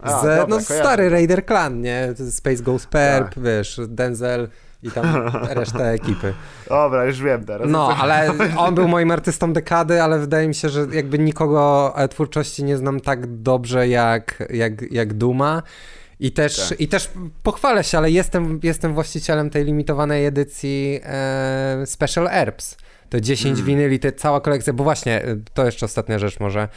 S2: Z, A, dobra, no stary Raider Clan, nie? Space Ghost Perp, tak. wiesz, Denzel i tam [LAUGHS] reszta ekipy.
S1: Dobra, już wiem teraz.
S2: No, ale on był moim artystą dekady, ale wydaje mi się, że jakby nikogo twórczości nie znam tak dobrze jak, jak, jak Duma. I też, tak. I też pochwalę się, ale jestem, jestem właścicielem tej limitowanej edycji e, Special Herbs. To 10 mm. winyli, te cała kolekcja, bo właśnie, y, to jeszcze ostatnia rzecz może.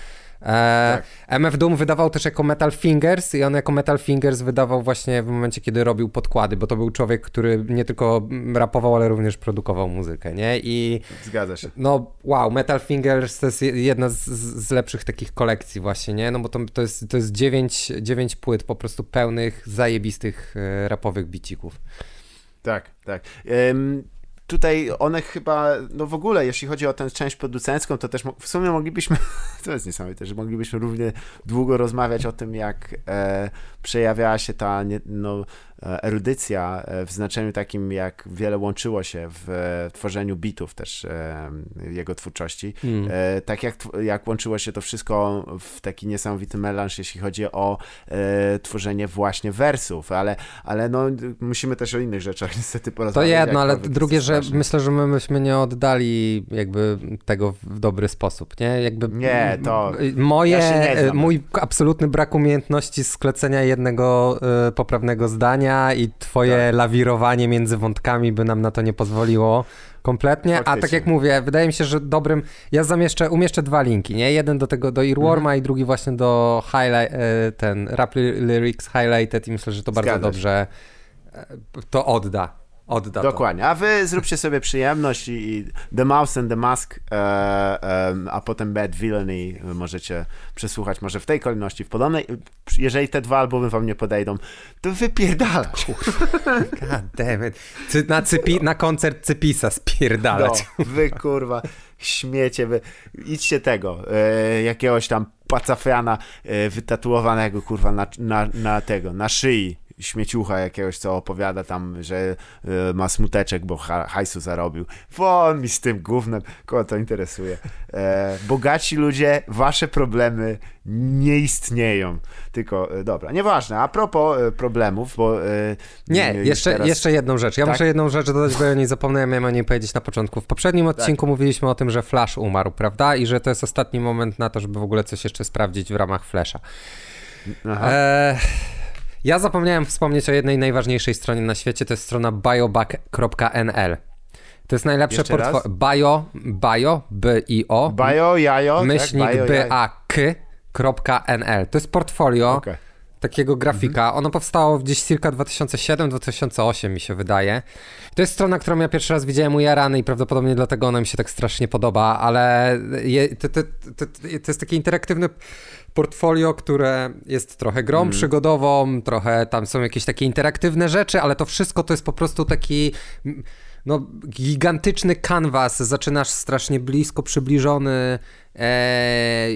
S2: E, tak. MF Doom wydawał też jako Metal Fingers i on jako Metal Fingers wydawał właśnie w momencie, kiedy robił podkłady, bo to był człowiek, który nie tylko rapował, ale również produkował muzykę, nie? I
S1: Zgadza się.
S2: No wow, Metal Fingers to jest jedna z, z lepszych takich kolekcji właśnie, nie? No bo to, to jest, to jest 9, 9 płyt po prostu pełnych, zajebistych e, rapowych bicików.
S1: Tak, tak. Um, tutaj one chyba, no w ogóle, jeśli chodzi o tę część producencką, to też w sumie moglibyśmy, [LAUGHS] to jest niesamowite, że moglibyśmy równie długo rozmawiać o tym, jak e, przejawiała się ta no, E, erudycja e, w znaczeniu takim, jak wiele łączyło się w tworzeniu bitów też e, jego twórczości. Mm. Tak jak, jak łączyło się to wszystko w taki niesamowity melanż, jeśli chodzi o tworzenie właśnie wersów, ale, ale no, musimy też o innych rzeczach [LAUGHS] niestety porozmawiać.
S2: To jedno, ale drugie, że myślę, że my myśmy nie oddali jakby tego w dobry sposób, nie? Jakby
S1: nie, to...
S2: Moje, ja mój absolutny brak umiejętności sklecenia jednego poprawnego zdania i twoje tak. lawirowanie między wątkami by nam na to nie pozwoliło kompletnie, Faktycznie. a tak jak mówię, wydaje mi się, że dobrym, ja zamieszczę, umieszczę dwa linki, nie? Jeden do tego, do Earworma mhm. i drugi właśnie do highlight, e, ten rap lyrics highlighted i myślę, że to bardzo dobrze e, to odda odda
S1: Dokładnie,
S2: to.
S1: a wy zróbcie sobie przyjemność i, i The Mouse and the Mask, e, e, a potem Bad Villainy możecie przesłuchać może w tej kolejności, w podobnej. Jeżeli te dwa albumy wam nie podejdą, to wypierdalać. [LAUGHS]
S2: God damn it. Na, cypi, na koncert Cypisa spierdalać.
S1: No, wy kurwa śmiecie, wy idźcie tego, e, jakiegoś tam pacafiana e, wytatuowanego kurwa na, na, na tego, na szyi śmieciucha jakiegoś, co opowiada tam, że y, ma smuteczek, bo ha hajsu zarobił. Won mi z tym gównem, kogo to interesuje. E, bogaci ludzie, wasze problemy nie istnieją. Tylko, e, dobra, nieważne. A propos e, problemów, bo... E,
S2: nie, jeszcze, teraz... jeszcze jedną rzecz. Ja tak? muszę jedną rzecz dodać, bo ja nie zapomniałem, miałem o niej powiedzieć na początku. W poprzednim tak. odcinku tak. mówiliśmy o tym, że Flash umarł, prawda? I że to jest ostatni moment na to, żeby w ogóle coś jeszcze sprawdzić w ramach Flasha. Aha. E ja zapomniałem wspomnieć o jednej najważniejszej stronie na świecie, to jest strona bioback.nl. To jest najlepsze portfolio. Bio, bio, B-I-O.
S1: Bio, jajo.
S2: Tak? Myślnik tak? B-A-K.nl. To jest portfolio okay. takiego grafika. Mhm. Ono powstało gdzieś circa 2007-2008 mi się wydaje. To jest strona, którą ja pierwszy raz widziałem u Jarany i prawdopodobnie dlatego ona mi się tak strasznie podoba, ale je, to, to, to, to jest taki interaktywny portfolio, które jest trochę grą mm. przygodową, trochę tam są jakieś takie interaktywne rzeczy, ale to wszystko to jest po prostu taki no, gigantyczny kanwas. Zaczynasz strasznie blisko przybliżony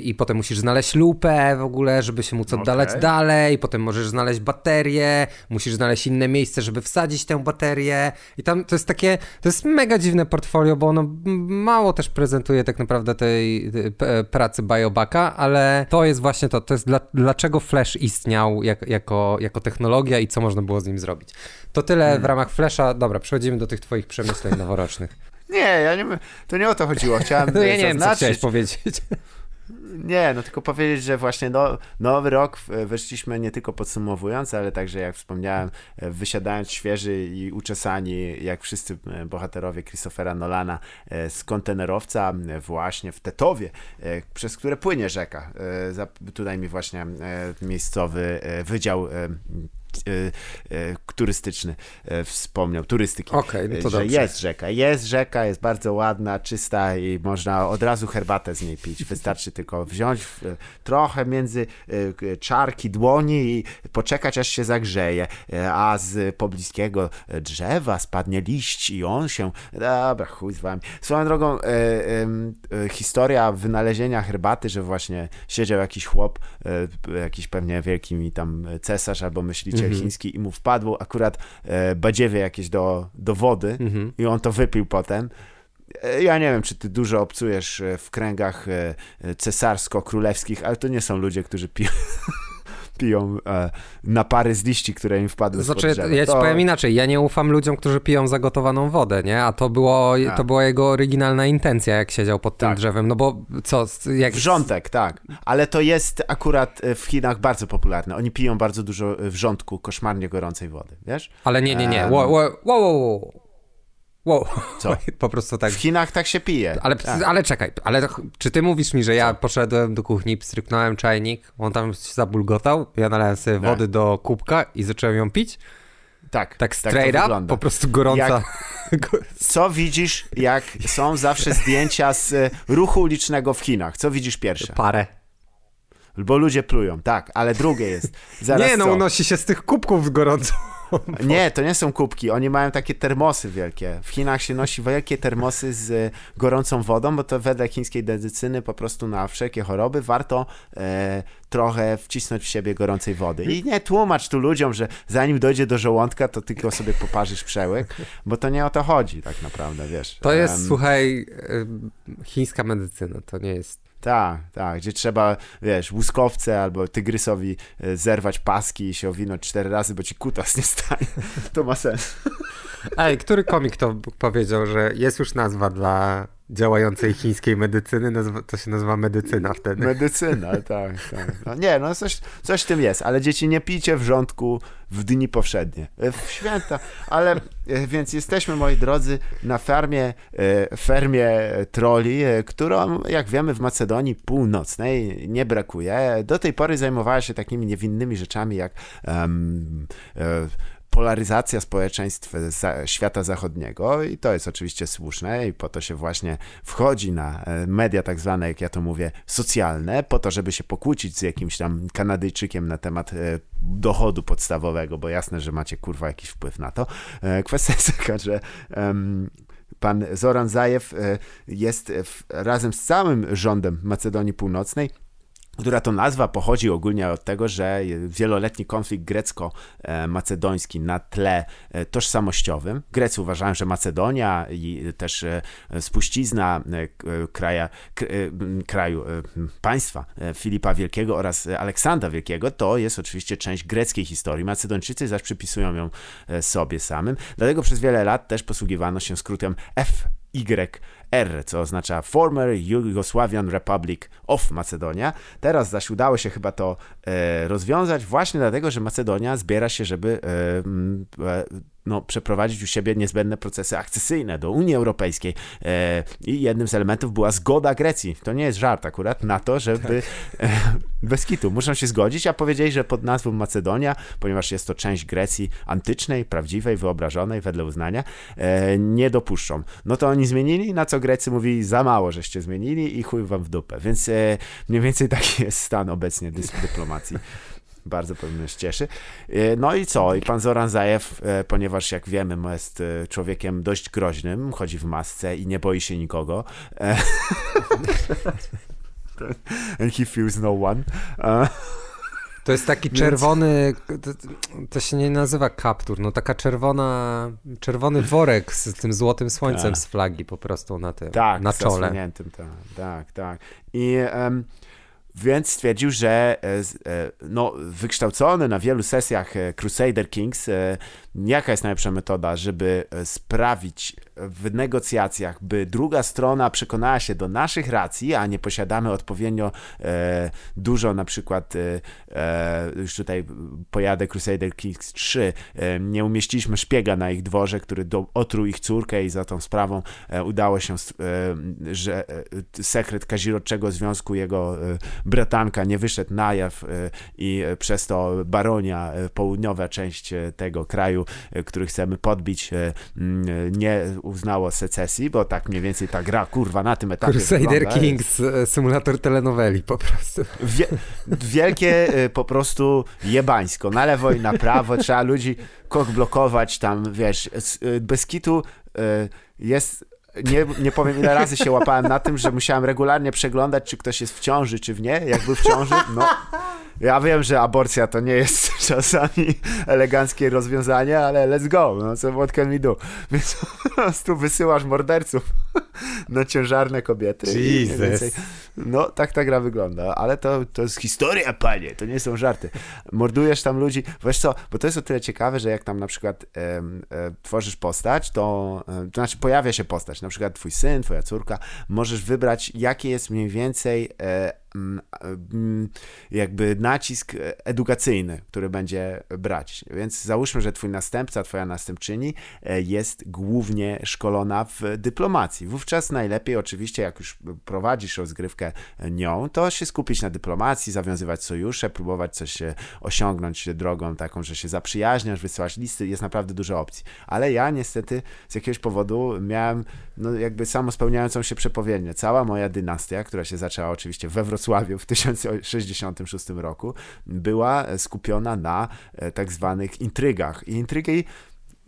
S2: i potem musisz znaleźć lupę w ogóle, żeby się móc oddalać okay. dalej. Potem możesz znaleźć baterię, musisz znaleźć inne miejsce, żeby wsadzić tę baterię. I tam to jest takie, to jest mega dziwne portfolio, bo ono mało też prezentuje tak naprawdę tej, tej pracy Biobaka, ale to jest właśnie to, to jest dla, dlaczego Flash istniał jak, jako, jako technologia i co można było z nim zrobić. To tyle hmm. w ramach Flasha. Dobra, przechodzimy do tych twoich przemyśleń noworocznych.
S1: Nie, ja nie, to nie o to chodziło. Chciałem [LAUGHS] no ja nie
S2: wiem, co chciałeś powiedzieć. [LAUGHS]
S1: Nie, no tylko powiedzieć, że właśnie no, nowy rok weszliśmy nie tylko podsumowując, ale także jak wspomniałem, wysiadając świeży i uczesani, jak wszyscy e, bohaterowie Christophera Nolana e, z kontenerowca właśnie w Tetowie, e, przez które płynie rzeka. Tutaj mi właśnie miejscowy wydział E, e, turystyczny e, wspomniał, turystyki,
S2: okay, no to
S1: że dobrze. jest rzeka, jest rzeka, jest bardzo ładna, czysta i można od razu herbatę z niej pić. Wystarczy [LAUGHS] tylko wziąć trochę między czarki dłoni i poczekać aż się zagrzeje, a z pobliskiego drzewa spadnie liść i on się, dobra, chuj z wami. Swoją drogą e, e, historia wynalezienia herbaty, że właśnie siedział jakiś chłop, e, jakiś pewnie wielki mi tam cesarz albo myślicie mm -hmm. chiński i mu wpadło akurat e, badziewie jakieś do, do wody mm -hmm. i on to wypił potem. E, ja nie wiem, czy ty dużo obcujesz e, w kręgach e, cesarsko-królewskich, ale to nie są ludzie, którzy piją [LAUGHS] piją e, napary z liści, które im wpadły
S2: Znaczy, ja ci to... powiem inaczej, ja nie ufam ludziom, którzy piją zagotowaną wodę, nie? A to, było, A. to była jego oryginalna intencja, jak siedział pod tym tak. drzewem, no bo co? Jak...
S1: Wrzątek, tak. Ale to jest akurat w Chinach bardzo popularne. Oni piją bardzo dużo wrzątku, koszmarnie gorącej wody, wiesz?
S2: Ale nie, nie, nie. Wow, wow, wow. Wow.
S1: Co? [LAUGHS]
S2: po prostu tak.
S1: W Chinach tak się pije.
S2: Ale,
S1: tak.
S2: ale czekaj, ale czy ty mówisz mi, że ja poszedłem do kuchni, stryknąłem czajnik, on tam się zabulgotał, ja nalałem sobie tak. wody do kubka i zacząłem ją pić?
S1: Tak.
S2: Tak, tak straight tak up, po prostu gorąca.
S1: Jak, [LAUGHS] co widzisz, jak są zawsze zdjęcia z e, ruchu ulicznego w Chinach? Co widzisz pierwsze?
S2: Parę.
S1: Bo ludzie plują, tak, ale drugie jest. [LAUGHS] Zaraz
S2: nie, no
S1: co?
S2: unosi się z tych kubków gorąco. [LAUGHS]
S1: Nie, to nie są kubki. Oni mają takie termosy wielkie. W Chinach się nosi wielkie termosy z gorącą wodą, bo to wedle chińskiej medycyny po prostu na wszelkie choroby warto e, trochę wcisnąć w siebie gorącej wody. I nie tłumacz tu ludziom, że zanim dojdzie do żołądka, to tylko sobie poparzysz przełyk, bo to nie o to chodzi tak naprawdę, wiesz.
S2: To jest, um, słuchaj, chińska medycyna, to nie jest
S1: tak, tak, gdzie trzeba, wiesz, łuskowce albo tygrysowi e, zerwać paski i się owinąć cztery razy, bo ci kutas nie stanie. [LAUGHS] To ma sens.
S2: Ej, który komik to powiedział, że jest już nazwa dla działającej chińskiej medycyny, to się nazywa medycyna wtedy.
S1: Medycyna, [LAUGHS] tak, tak. No nie, no coś, coś w tym jest, ale dzieci nie pijcie wrzątku w dni powszednie, e, w święta, ale e, więc jesteśmy, moi drodzy, na farmie, e, fermie troli, którą, jak wiemy, w Macedonii Północnej nie brakuje. Do tej pory zajmowała się takimi niewinnymi rzeczami jak um, polaryzacja społeczeństw świata zachodniego i to jest oczywiście słuszne i po to się właśnie wchodzi na e, media tak zwane, jak ja to mówię, socjalne, po to, żeby się pokłócić z jakimś tam Kanadyjczykiem na temat e, dochodu podstawowego, bo jasne, że macie kurwa jakiś wpływ na to. E, kwestia jest taka, że pan Zoran Zajew jest w, razem z całym rządem Macedonii Północnej która to nazwa pochodzi ogólnie od tego, że wieloletni konflikt grecko-macedoński na tle e, tożsamościowym. Grecy uważają, że Macedonia i też e, spuścizna e, kraja, kraju, państwa Filipa Wielkiego oraz Aleksandra Wielkiego to jest oczywiście część greckiej historii. Macedończycy zaś przypisują ją sobie samym. Dlatego przez wiele lat też posługiwano się skrótem F YR, co oznacza Former Yugoslavian Republic of Macedonia. Teraz zaś udało się chyba to e, rozwiązać właśnie dlatego, że Macedonia zbiera się, żeby e, e, no, przeprowadzić u siebie niezbędne procesy akcesyjne do Unii Europejskiej. E, I jednym z elementów była zgoda Grecji. To nie jest żart akurat na to, żeby tak. e, bez kitu muszą się zgodzić, a powiedzieli, że pod nazwą Macedonia, ponieważ jest to część Grecji antycznej, prawdziwej, wyobrażonej wedle uznania, e, nie dopuszczą. No to oni zmienili, na co Grecy mówili, za mało żeście zmienili i chuj wam w dupę. Więc e, mniej więcej taki jest stan obecnie dyplomacji bardzo pewnie się cieszy. E, no i co? I pan Zoran Zajew, e, ponieważ jak wiemy, jest e, człowiekiem dość groźnym, chodzi w masce i nie boi się nikogo. And [LAUGHS] he fears no one.
S2: To jest taki czerwony, to, to, się nie nazywa kaptur, no taka czerwona, czerwony worek z tym złotym słońcem tak. z flagi po prostu na tym,
S1: tak,
S2: na czole.
S1: Tak, tak, tak. I um, więc stwierdził, że e, e, no, wykształcony na wielu sesjach e, Crusader Kings, jaka jest najlepsza metoda, żeby sprawić w negocjacjach, by druga strona przekonała się do naszych racji, a nie posiadamy odpowiednio e, dużo, na przykład e, e już tutaj pojadę Crusader Kings 3, e, nie umieściliśmy szpiega na ich dworze, który do, otruł ich córkę i za tą sprawą e, udało się, e, że sekret kazirodczego związku jego bratanka nie wyszedł na jaw i przez to baronia, południowa część tego kraju, który chcemy podbić, nie uznało secesji, bo tak mniej więcej ta gra, kurwa, na tym etapie
S2: Crusader wygląda. Kings, e, symulator telenoweli po prostu.
S1: Wie, wielkie e, po prostu jebańsko, na lewo i na prawo, trzeba ludzi blokować tam, wiesz, e, bez kitu jest nie, nie powiem ile razy się łapałem na tym, że musiałem regularnie przeglądać, czy ktoś jest w ciąży, czy w nie. Jak był w ciąży, no ja wiem, że aborcja to nie jest [LAUGHS] czasami eleganckie rozwiązanie, ale let's go, no co what can we do? [LAUGHS] Więc po prostu wysyłasz morderców [LAUGHS] na ciężarne kobiety.
S2: Jesus.
S1: No, tak ta gra wygląda, ale to, to jest historia, panie, to nie są żarty. Mordujesz tam ludzi, wiesz co, bo to jest o tyle ciekawe, że jak tam na przykład e, e, tworzysz postać, to, e, to znaczy pojawia się postać, na przykład twój syn, twoja córka, możesz wybrać, jakie jest mniej więcej e, jakby nacisk edukacyjny, który będzie brać. Więc załóżmy, że twój następca, twoja następczyni e, jest głównie szkolona w dyplomacji. Wówczas najlepiej oczywiście, jak już prowadzisz rozgrywkę nią, to się skupić na dyplomacji, zawiązywać sojusze, próbować coś osiągnąć drogą taką, że się zaprzyjaźniasz, wysyłać listy, jest naprawdę dużo opcji. Ale ja niestety z jakiegoś powodu miałem no, jakby samo spełniającą się przepowiednię. Cała moja dynastia, która się zaczęła oczywiście we Wrocławiu, Wrocławiu w 1066 roku była skupiona na e, tak zwanych intrygach. I intrygi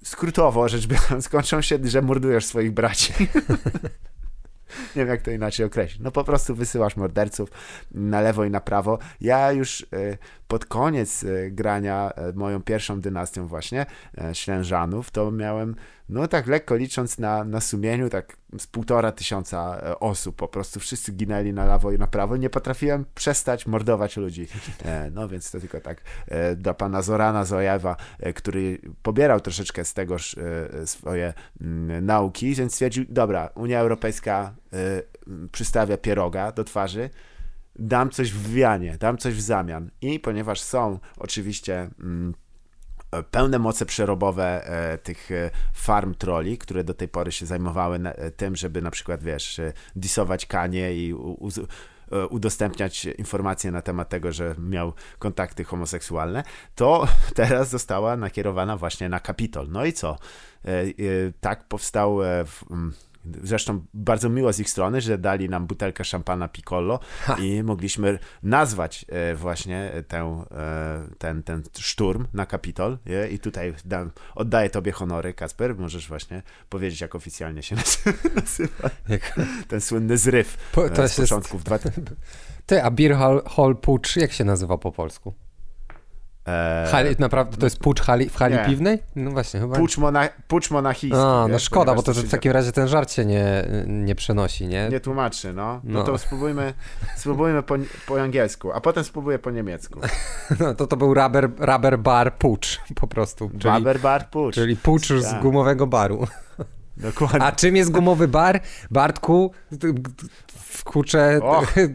S1: skrótowo rzecz biorąc kończą się, że mordujesz swoich braci. [LAUGHS] nie wiem jak to inaczej określić. No po prostu wysyłasz morderców na lewo i na prawo. Ja już pod koniec grania moją pierwszą dynastią właśnie, Ślężanów, to miałem no tak lekko licząc na, na sumieniu, tak z półtora tysiąca e, osób, po prostu wszyscy ginęli na lewo i na prawo. Nie potrafiłem przestać mordować ludzi. E, no więc to tylko tak e, dla pana Zorana Zojewa, który pobierał troszeczkę z tegoż swoje mm, nauki, więc stwierdził, dobra, Unia Europejska przystawia pieroga do twarzy, dam coś w wywianie, dam coś w zamian. I ponieważ są oczywiście mm, pełne moce przerobowe e, tych e, farm troli, które do tej pory się zajmowały e, tym, żeby na przykład, wiesz, disować kanie i udostępniać informacje na temat tego, że miał kontakty homoseksualne, to [LAUGHS] teraz została nakierowana właśnie na Kapitol. No i co? Tak powstał w Zresztą bardzo miło z ich strony, że dali nam butelkę szampana Piccolo ha. i mogliśmy nazwać e, właśnie tę, e, ten, ten szturm na Kapitol. I tutaj dam, oddaję tobie honory, Kasper. Możesz właśnie powiedzieć, jak oficjalnie się [LAUGHS] nazywa jak... ten słynny zryw po, e, to z początków. Jest... Dwa... [LAUGHS]
S2: Ty, a Beer Hall, Hall Pucz, jak się nazywa po polsku? Eee, hali, naprawdę to jest pucz hali, w hali nie. piwnej? No właśnie, chyba.
S1: Pucz, mona, pucz monachijski.
S2: A, no szkoda, bo to, że w takim razie ten żart się nie, nie przenosi, nie?
S1: Nie tłumaczy, no. No, no to spróbujmy, [LAUGHS] spróbujmy po, po angielsku, a potem spróbuję po niemiecku. [LAUGHS]
S2: No to to był rubber, rubber bar pucz po prostu.
S1: Czyli, rubber bar pucz.
S2: Czyli pucz z tak. gumowego baru.
S1: Dokładnie.
S2: A czym jest gumowy bar? Bartku, kurczę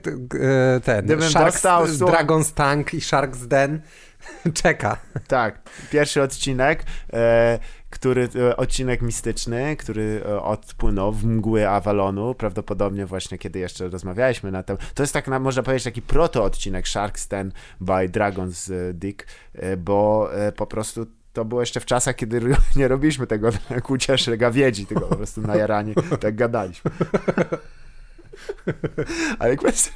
S2: [LAUGHS] ten Sharks, Dragon's Tank i Shark's Den [LAUGHS] czeka.
S1: Tak, pierwszy odcinek, e, który, e, odcinek mistyczny, który e, odpłynął w mgły Avalonu, prawdopodobnie właśnie kiedy jeszcze rozmawialiśmy na temat. To jest tak, na, można powiedzieć, taki proto-odcinek Sharks Ten by Dragon's Dick, e, bo e, po prostu to było jeszcze w czasach, kiedy [LAUGHS] nie robiliśmy tego jak ucieszy gawiedzi, tylko po prostu na jaranie [LAUGHS] tak gadaliśmy. Ale kwestia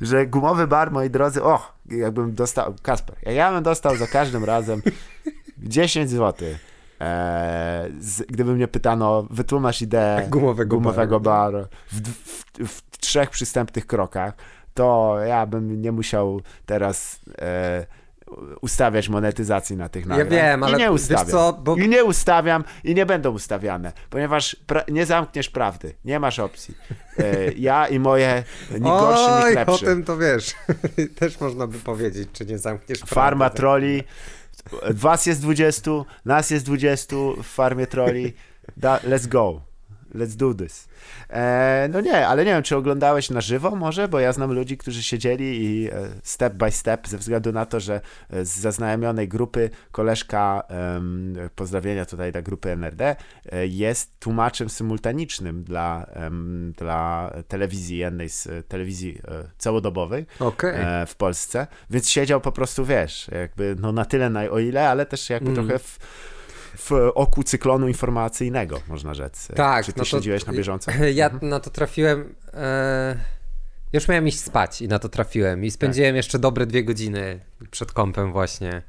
S1: że gumowy bar, moi drodzy, och, jakbym dostał, Kasper, ja bym dostał za każdym razem 10 zł. Eee, z, gdyby mnie pytano, wytłumacz ideę gumowego, gumowego baru, w, w, w, trzech przystępnych krokach, to ja bym nie musiał teraz e, ustawiać monetyzacji na tych nagrań.
S2: Ja wiem, ale
S1: I nie ustawiam. Co, bo... I nie ustawiam i nie będą ustawiane, ponieważ nie zamkniesz prawdy. Nie masz opcji. E, ja i moje nie gorszy, lepszy.
S2: o tym to wiesz. [LAUGHS] Też można by powiedzieć, czy nie zamkniesz prawdy.
S1: Farma troli. Was jest 20, nas jest 20 w farmie troli. Da, let's go. Let's do this. E, no nie, ale nie wiem, czy oglądałeś na żywo może, bo ja znam ludzi, którzy siedzieli i e, step by step, ze względu na to, że e, z zaznajomionej grupy koleżka, pozdrowienia tutaj dla grupy NRD, e, jest tłumaczem symultanicznym dla, dla telewizji, jednej z telewizji całodobowej okay. w Polsce, więc siedział po prostu, wiesz, jakby no na tyle, na o ile, ale też jakby mm. trochę w w oku cyklonu informacyjnego, można rzec. Tak. Czy ty no to, śledziłeś na bieżąco? [LAUGHS]
S2: Ja mhm. na to trafiłem... E... Już miałem iść spać i na to trafiłem. I spędziłem tak. jeszcze dobre dwie godziny przed kąpem właśnie,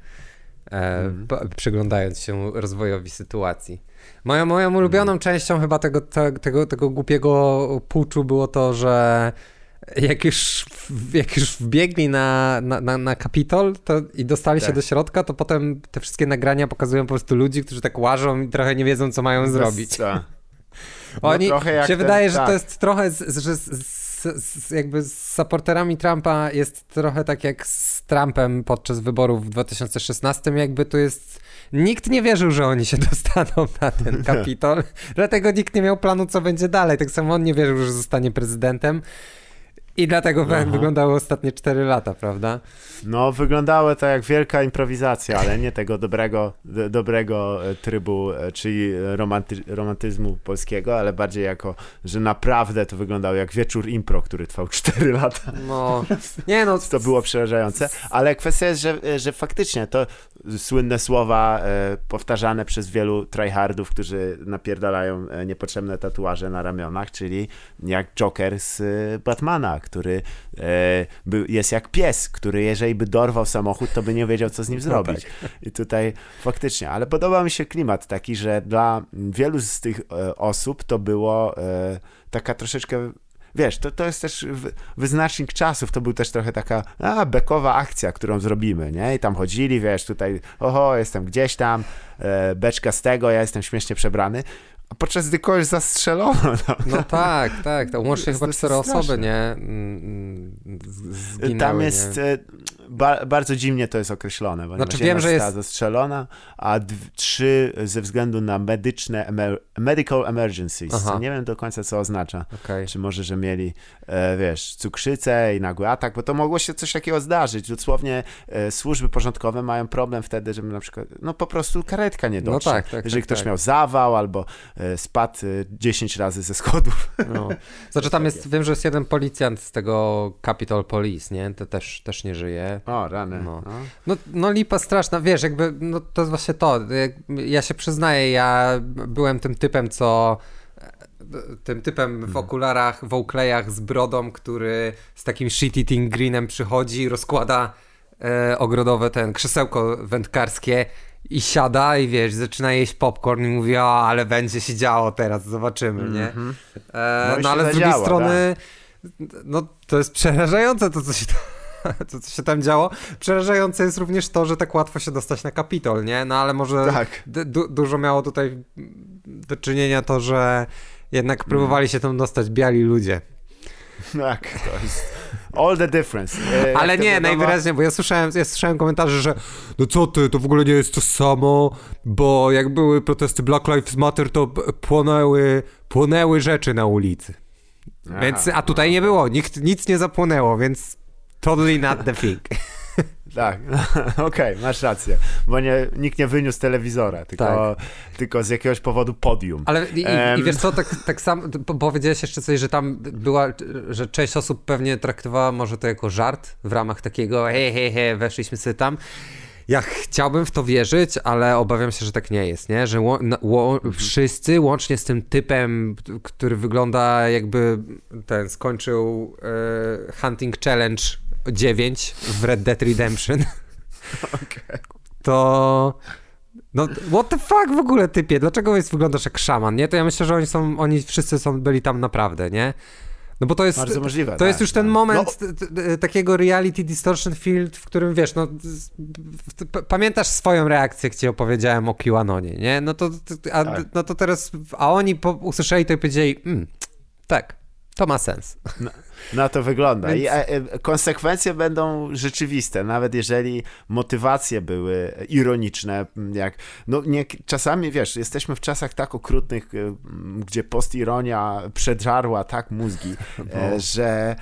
S2: e, mhm. przyglądając się rozwojowi sytuacji. Moją, moją ulubioną mhm. częścią chyba tego, te, tego, tego głupiego puczu było to, że jak już, jak już wbiegli na, na, na, na Kapitol to, i dostali tak. się do środka, to potem te wszystkie nagrania pokazują po prostu ludzi, którzy tak łażą i trochę nie wiedzą, co mają Bez, zrobić. [LAUGHS] No, Oni się ten, wydaje, że tak. to jest trochę, z, że z, z, jakby z supporterami Trumpa jest trochę tak jak z Trumpem podczas wyborów w 2016, jakby to jest nikt nie wierzył, że oni się [LAUGHS] dostaną na ten kapitol, dlatego nikt nie miał planu, co będzie dalej. Tak samo on nie wierzył, że zostanie prezydentem. I dlatego Aha. wyglądały ostatnie 4 lata, prawda?
S1: No, wyglądało to jak wielka improwizacja, ale nie tego dobrego, do, dobrego e, trybu, e, czyli romanty, romantyzmu polskiego, ale bardziej jako, że naprawdę to wyglądało jak wieczór impro, który trwał [LAUGHS] 4 lata.
S2: No, nie no.
S1: To było przerażające, ale kwestia jest, że, że faktycznie to słynne słowa e, powtarzane przez wielu tryhardów, którzy napierdalają e, niepotrzebne tatuaże na ramionach, czyli jak Joker z e, Batmana, który był, jest jak pies, który jeżeli by dorwał samochód, to by nie wiedział, co z nim no zrobić. tak. I tutaj faktycznie, ale podoba mi się klimat taki, że dla wielu z tych osób to było taka troszeczkę wiesz, to, to jest też wyznacznik czasów, to był też trochę taka a, bekowa akcja, którą zrobimy, nie? I tam chodzili, wiesz, tutaj, oho, jestem gdzieś tam, e, beczka z tego, ja jestem śmiesznie przebrany, a podczas gdy kogoś zastrzelono.
S2: No, no tak, tak, to łącznie chyba cztery osoby, nie? Mm, mm, zginęły,
S1: Tam jest, nie? ba, bardzo dziwnie to jest określone, bo znaczy, wiem, że jest zastrzelona, a trzy ze względu na medyczne, emer, medical emergencies. Nie wiem do końca, co oznacza. Okay. Czy może, że mieli, e, wiesz, cukrzycę i nagły atak, bo to mogło się coś takiego zdarzyć. Dosłownie e, służby porządkowe mają problem wtedy, żeby na przykład, no po prostu karetka nie no dotrze. No tak, tak, Jeżeli tak, ktoś tak. miał zawał albo e, spadł 10 e, razy ze schodów. No. [LAUGHS]
S2: Znaczy tam jest, wiem, że jest jeden policjant z tego Capitol Police, nie? To też, też nie żyje.
S1: O, rany.
S2: No. no. No, no lipa straszna, wiesz, jakby, no to jest właśnie to. Ja się przyznaję, ja byłem tym typem, co tym typem w mhm. okularach, w oklejach z brodą, który z takim shit-eating greenem przychodzi, rozkłada e, ogrodowe ten krzesełko wędkarskie i siada i wiesz, zaczyna jeść popcorn i mówi, o, ale będzie się działo teraz, zobaczymy, nie? Mm -hmm. e, no, no ale z drugiej strony, tak. no to jest przerażające to, co się tam [LAUGHS] to, co się tam działo. Przerażające jest również to, że tak łatwo się dostać na Kapitol, nie? No ale może tak. du dużo miało tutaj do czynienia to, że jednak próbowali się tam dostać biali ludzie.
S1: Tak, to jest all the difference.
S2: E, Ale nie, wiadomo... najwyraźniej, bo ja słyszałem, ja słyszałem komentarze, że no co ty, to w ogóle nie jest to samo, bo jak były protesty Black Lives Matter, to płonęły, płonęły rzeczy na ulicy. Aha, więc, a tutaj nie było, nikt, nic nie zapłonęło, więc totally not the thing. [LAUGHS]
S1: Tak, [LAUGHS] okej, okay, masz rację, bo nie, nikt nie wyniósł telewizora, tylko, tak. tylko z jakiegoś powodu podium.
S2: Ale i, um... i wiesz co, tak, tak samo powiedziałeś jeszcze coś, że tam była, że część osób pewnie traktowała może to jako żart w ramach takiego hej, hej, hej, weszliśmy sobie tam. Ja chciałbym w to wierzyć, ale obawiam się, że tak nie jest, nie? Że mhm. wszyscy, łącznie z tym typem, który wygląda jakby ten skończył e, Hunting Challenge 9 w Red Dead Redemption, [LAUGHS] okay. to... No, what the fuck w ogóle, typie? Dlaczego jest, wyglądasz jak szaman, nie? To ja myślę, że oni są, oni wszyscy są, byli tam naprawdę, nie? No bo to jest, Bardzo możliwe, to tak, jest już ten tak. moment no. takiego reality distortion field, w którym wiesz, no pamiętasz swoją reakcję, ci opowiedziałem o QAnonie, nie? No to, a, tak. no to teraz, a oni po, usłyszeli to i powiedzieli, mm, tak, to ma sens.
S1: No, na to wygląda. Więc... I e, e, konsekwencje będą rzeczywiste, nawet jeżeli motywacje były ironiczne, jak no nie, czasami wiesz, jesteśmy w czasach tak okrutnych, e, gdzie postironia przedżarła tak mózgi, [LAUGHS] no. że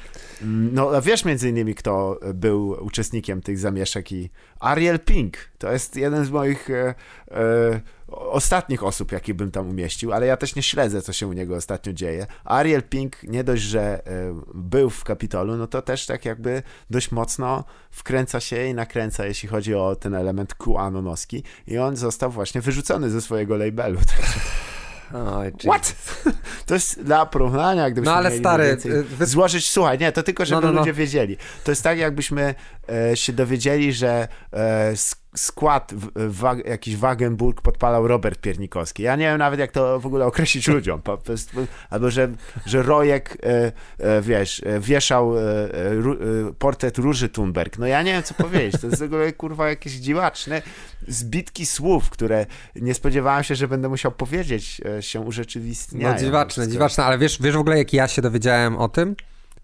S1: no wiesz między innymi kto był uczestnikiem tych zamieszek i Ariel Pink, to jest jeden z moich e, e, ostatnich osób, jakich bym tam umieścił, ale ja też nie śledzę, co się u niego ostatnio dzieje. Ariel Pink nie dość, że e, był w Kapitolu, no to też tak jakby dość mocno wkręca się i nakręca, jeśli chodzi o ten element QAnonowski i on został właśnie wyrzucony ze swojego labelu. Oj, What? To jest dla porównania, gdybyśmy no, ale mieli stary, y, wy... złożyć, słuchaj, nie, to tylko, żeby no, no, no. ludzie wiedzieli. To jest tak, jakbyśmy się dowiedzieli, że e, skład jakiś Wagenburg podpalał Robert Piernikowski. Ja nie wiem nawet, jak to w ogóle określić [LAUGHS] ludziom. Po, po, albo, że, że Rojek, e, e, wiesz, e, wieszał e, e, e, portret Róży Thunberg. No ja nie wiem, co powiedzieć. To jest w ogóle, kurwa, jakieś dziwaczne zbitki słów, które nie spodziewałem się, że będę musiał powiedzieć, się urzeczywistniają.
S2: No dziwaczne, dziwaczne, ale wiesz, wiesz w ogóle, jak ja się dowiedziałem o tym?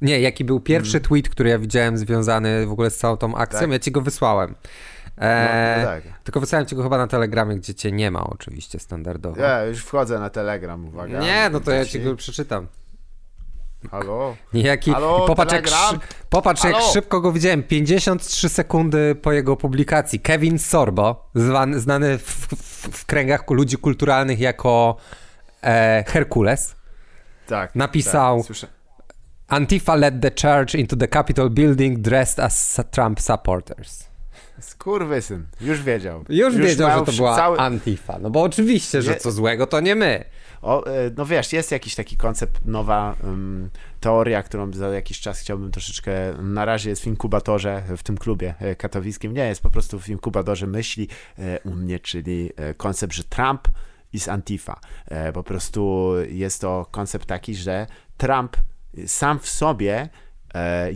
S2: Nie, jaki był pierwszy hmm. tweet, który ja widziałem związany w ogóle z całą tą akcją, tak? ja ci go wysłałem. E, no, tak. Tylko wysłałem ci go chyba na Telegramie, gdzie cię nie ma oczywiście standardowo.
S1: Ja już wchodzę na Telegram, uwaga.
S2: Nie, no to ja ci go przeczytam.
S1: Halo?
S2: Jaki,
S1: Halo,
S2: popatrz, jak, popatrz jak, szybko go widziałem. 53 sekundy po jego publikacji. Kevin Sorbo, zwany, znany w, w, w kręgach ludzi kulturalnych jako e, Herkules,
S1: tak,
S2: napisał tak, Antifa led the charge into the Capitol building dressed as Trump supporters.
S1: Skurwysyn, już wiedział.
S2: Już, już wiedział, że to była cały... Antifa, no bo oczywiście, że co złego to nie my.
S1: O, e, no wiesz, jest jakiś taki koncept, nowa um, teoria, którą za jakiś czas chciałbym troszeczkę, na razie jest w inkubatorze w tym klubie e, katowickim, nie, jest po prostu w inkubatorze myśli e, u mnie, czyli koncept, że Trump jest Antifa. Po prostu jest to koncept taki, że Trump sam w sobie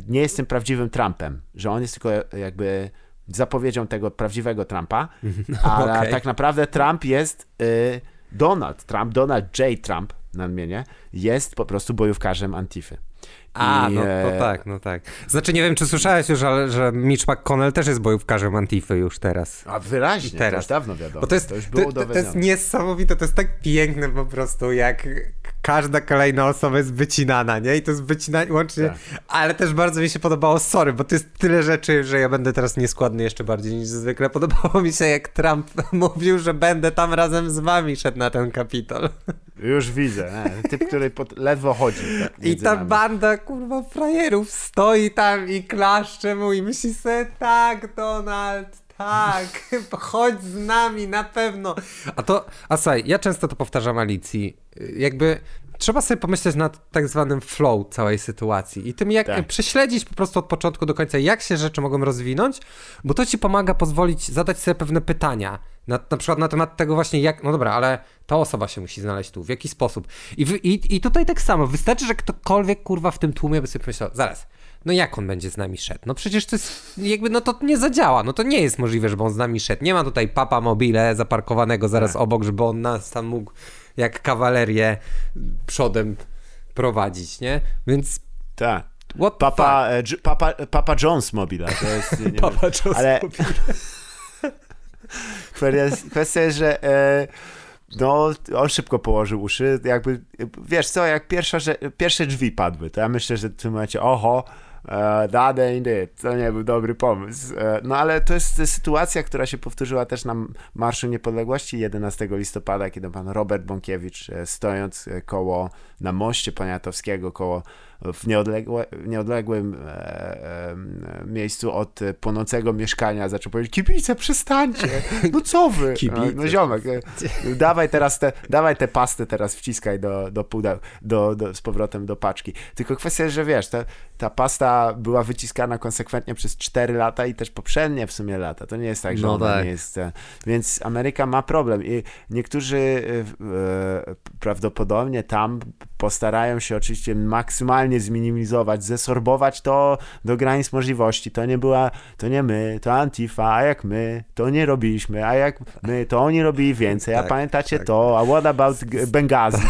S1: nie jest tym prawdziwym Trumpem, że on jest tylko jakby zapowiedzią tego prawdziwego Trumpa, [LAUGHS] no, ale okay. tak naprawdę Trump jest Donald Trump, Donald J. Trump, nadmienię, jest po prostu bojówkarzem Antify.
S2: A, I, no e, tak, no tak. Znaczy nie wiem, czy słyszałeś już, ale że Mitch McConnell też jest bojówkarzem Antify już teraz.
S1: A wyraźnie, teraz. to dawno wiadomo. Bo to, jest, to już było
S2: to, to jest niesamowite, to jest tak piękne po prostu, jak każda kolejna osoba jest wycinana, nie? I to jest wycinanie łącznie, tak. ale też bardzo mi się podobało, sorry, bo to jest tyle rzeczy, że ja będę teraz nieskładny jeszcze bardziej niż zwykle. Podobało mi się, jak Trump [LAUGHS] mówił, że będę tam razem z wami szedł na ten kapitol.
S1: Już widzę, nie? typ, który pod, ledwo chodzi. Tak,
S2: I ta nami. banda, kurwa, frajerów stoi tam i klaszcze mu i myśli sobie, tak, Donald, tak, [LAUGHS] chodź z nami, na pewno. A to, a słuchaj, ja często to powtarzam Alicji, jakby trzeba sobie pomyśleć nad tak zwanym flow całej sytuacji i tym, jak tak. prześledzić po prostu od początku do końca, jak się rzeczy mogą rozwinąć, bo to ci pomaga pozwolić zadać sobie pewne pytania, na, na przykład na temat tego właśnie, jak, no dobra, ale ta osoba się musi znaleźć tu, w jaki sposób. I, w, i, i tutaj tak samo, wystarczy, że ktokolwiek kurwa w tym tłumie by sobie pomyślał, zaraz, no jak on będzie z nami szedł? No przecież to jest, jakby, no to nie zadziała, no to nie jest możliwe, żeby on z nami szedł. Nie ma tutaj papa mobile zaparkowanego zaraz tak. obok, żeby on nas tam mógł jak kawalerię przodem prowadzić, nie? Więc...
S1: Tak. Papa, e, Papa, Papa Jones mobile, to jest... Nie, nie [LAUGHS]
S2: Papa wiem, Jones ale... mobile. [LAUGHS]
S1: kwestia, kwestia jest, że... E no, on szybko położył uszy, jakby, wiesz co, jak pierwsza, że, pierwsze drzwi padły, to ja myślę, że w tym momencie, oho, that ain't it, to nie był dobry pomysł. Uh, no ale to jest sytuacja, która się powtórzyła też na Marszu Niepodległości 11 listopada, kiedy pan Robert Bąkiewicz, e, stojąc koło, na moście Poniatowskiego, koło w nieodległe, nieodległym e, e, miejscu od płonącego mieszkania zaczął powiedzieć, kibice, przestańcie, no co wy? [LAUGHS] Kibice. No ziomek, e, dawaj teraz te, dawaj te pasty teraz wciskaj do, do pudeł, do, do, z powrotem do paczki. Tylko kwestia jest, że wiesz, ta, ta pasta była wyciskana konsekwentnie przez 4 lata i też poprzednie w sumie lata. To nie jest tak, że no tak. nie jest... E, więc Ameryka ma problem i niektórzy e, prawdopodobnie tam postarają się oczywiście maksymalnie zminimalizować, zesorbować to do granic możliwości. To nie była, to nie my, to Antifa, a jak my, to nie robiliśmy, a jak my, to oni robili więcej, a tak, pamiętacie tak. to, a what about Benghazi?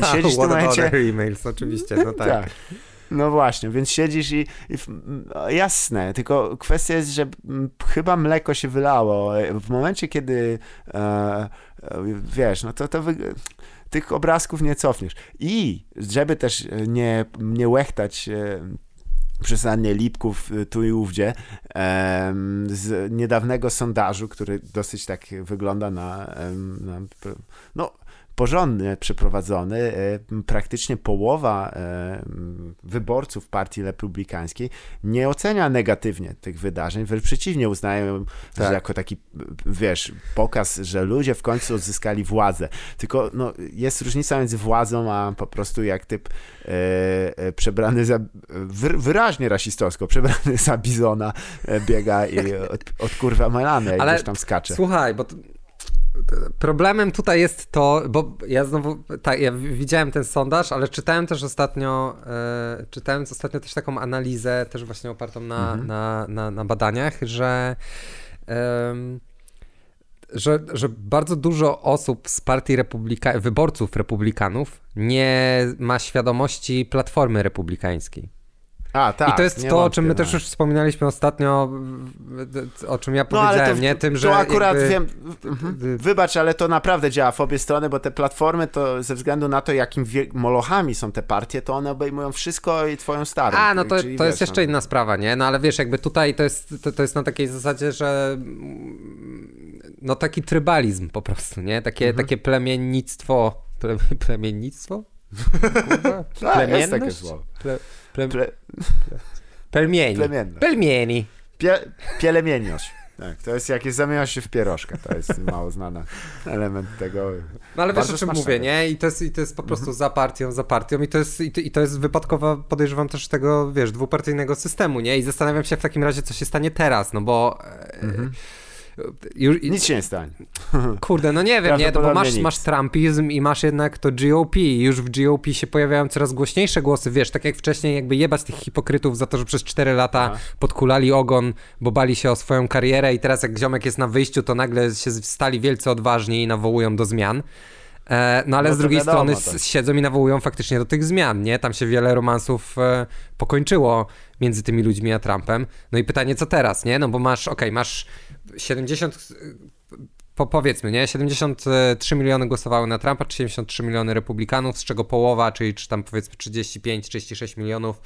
S2: I [LAUGHS] siedzisz w tym momencie... emails, oczywiście, no tak. tak.
S1: No właśnie, więc siedzisz i, i, no, jasne, tylko kwestia jest, że chyba mleko się wylało. W momencie, kiedy e, e wiesz, no to, to wy tych obrazków nie cofniesz. I żeby też e, nie, nie łechtać e, przesadnie lipków e, tu i ówdzie z niedawnego sondażu, który dosyć tak wygląda na, na no porządnie przeprowadzony. E, praktycznie połowa e, wyborców partii republikańskiej nie ocenia negatywnie tych wydarzeń, wręcz przeciwnie uznają tak. jako taki, wiesz, pokaz, że ludzie w końcu odzyskali władzę. Tylko no, jest różnica między władzą, a po prostu jak typ e, e przebrany za, wyraźnie rasistowsko, przebrany za bizona biega i [LAUGHS] od, od kurwa Melany, jak tam skacze.
S2: Słuchaj, bo Problemem tutaj jest to, bo ja znowu, tak, ja widziałem ten sondaż, ale czytałem też ostatnio, e, czytałem ostatnio też taką analizę, też właśnie opartą na, mhm. na, na, na, badaniach, że, e, że, że bardzo dużo osób z partii republika wyborców republikanów nie ma świadomości platformy republikańskiej. A, tak, I to jest to, o czym my też już wspominaliśmy ostatnio, o czym ja no, powiedziałem, to, nie? Tym, że.
S1: To akurat jakby... wiem. Mhm. Wybacz, ale to naprawdę działa w obie strony, bo te platformy to ze względu na to, jakim molochami są te partie, to one obejmują wszystko i twoją starą.
S2: A, no to, to wiesz, jest jeszcze no. inna sprawa, nie? No ale wiesz, jakby tutaj to jest, to, to jest na takiej zasadzie, że no taki trybalizm po prostu, nie? Takie, mhm. takie plemiennictwo. [LAUGHS] Ple, plemiennictwo?
S1: Kurwa? [LAUGHS] Tak, jest takie słowo. Ple...
S2: Ple... Ple... Pelmieni. Pelmieni.
S1: Pie... Pielemienioś. Tak, to jest jak zamienia się w pierożkę, to jest mało znany element tego.
S2: No ale wiesz o czym mówię, nie? I to jest, i to jest po prostu mhm. za partią, za partią i to jest, i to, i to jest wypadkowa, podejrzewam też tego, wiesz, dwupartyjnego systemu, nie? I zastanawiam się w takim razie, co się stanie teraz, no bo... E, mhm.
S1: Już, nic się nie stanie. [LAUGHS]
S2: Kurde, no nie wiem, nie, bo masz, masz Trumpizm i masz jednak to GOP. Już w GOP się pojawiają coraz głośniejsze głosy, wiesz, tak jak wcześniej jakby jebać tych hipokrytów za to, że przez 4 lata Aha. podkulali ogon, bo bali się o swoją karierę i teraz jak ziomek jest na wyjściu, to nagle się stali wielce odważni i nawołują do zmian. E, no ale no z drugiej wiadomo, strony tak. siedzą i nawołują faktycznie do tych zmian, nie? Tam się wiele romansów e, pokończyło między tymi ludźmi a Trumpem. No i pytanie, co teraz, nie? No bo masz, okej, okay, masz 70 po, powiedzmy, nie? 73 miliony głosowały na Trumpa, 73 miliony republikanów, z czego połowa, czyli czy tam powiedzmy 35-36 milionów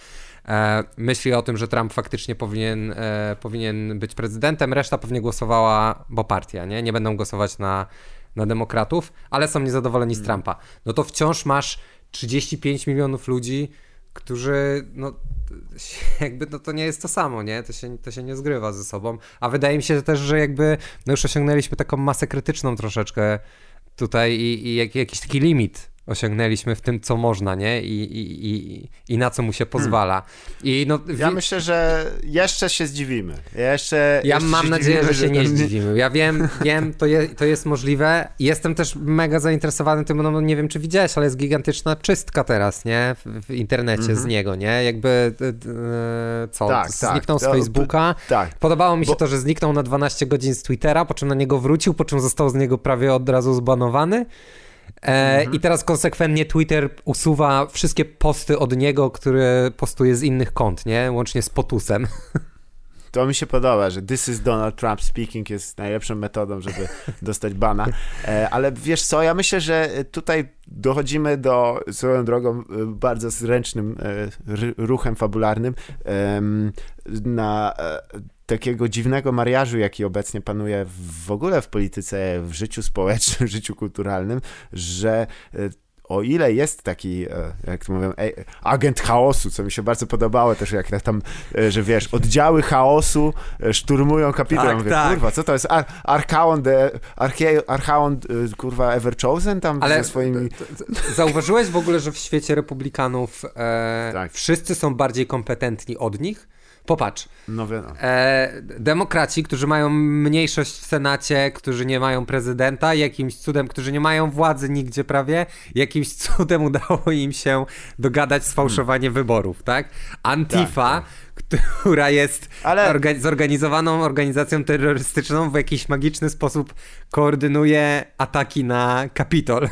S2: e, myśli o tym, że Trump faktycznie powinien, e, powinien być prezydentem, reszta pewnie głosowała, bo partia, nie? Nie będą głosować na, na demokratów, ale są niezadowoleni z hmm. Trumpa. No to wciąż masz 35 milionów ludzi, którzy, no, [LAUGHS] jakby no, to nie jest to samo, nie? To się, to się nie zgrywa ze sobą. A wydaje mi się też, że jakby no już osiągnęliśmy taką masę krytyczną troszeczkę tutaj i, i jak, jakiś taki limit osiągnęliśmy w tym, co można, nie? I, i, i, i na co mu się pozwala. I no,
S1: ja myślę, że jeszcze się zdziwimy. Jeszcze,
S2: ja
S1: jeszcze
S2: mam nadzieję, że się nie zdziwimy. Ja wiem, wiem, to, je, to jest możliwe. Jestem też mega zainteresowany tym, no nie wiem, czy widziałeś, ale jest gigantyczna czystka teraz, nie? W, w internecie -hmm. z niego, nie? Jakby e, co? Tak, tak. zniknął tak, z Facebooka. Tak. Podobało mi się Bo... to, że zniknął na 12 godzin z Twittera, po czym na niego wrócił, po czym został z niego prawie od razu zbanowany. E, mhm. I teraz konsekwentnie Twitter usuwa wszystkie posty od niego, które postuje z innych kont, nie? Łącznie z Potusem.
S1: To mi się podoba, że this is Donald Trump speaking jest najlepszą metodą, żeby [LAUGHS] dostać bana. E, ale wiesz co, ja myślę, że tutaj dochodzimy do, swoją drogą, e, bardzo zręcznym e, ruchem fabularnym na takiego dziwnego mariażu, jaki obecnie panuje w ogóle w polityce, w życiu społecznym, [LAUGHS] w życiu kulturalnym, że o ile jest taki, e, jak to mówią, agent chaosu, co mi się bardzo podobało też, jak tam, e, że wiesz, oddziały chaosu e, szturmują kapitał. Tak, mówię, tak. kurwa, co to jest? Ar Archaon, Archaon, kurwa, Everchosen tam Ale ze swoimi...
S2: Zauważyłeś w ogóle, że w świecie republikanów e, tak. wszyscy są bardziej kompetentni od nich? Popatrz. No E, demokraci, którzy mają mniejszość w Senacie, którzy nie mają prezydenta, jakimś cudem, którzy nie mają władzy nigdzie prawie, jakimś [LAUGHS] cudem udało im się dogadać sfałszowanie hmm. wyborów, tak? Antifa, tak, tak która jest Ale... orga zorganizowaną organizacją terrorystyczną, w jakiś magiczny sposób koordynuje ataki na Kapitol.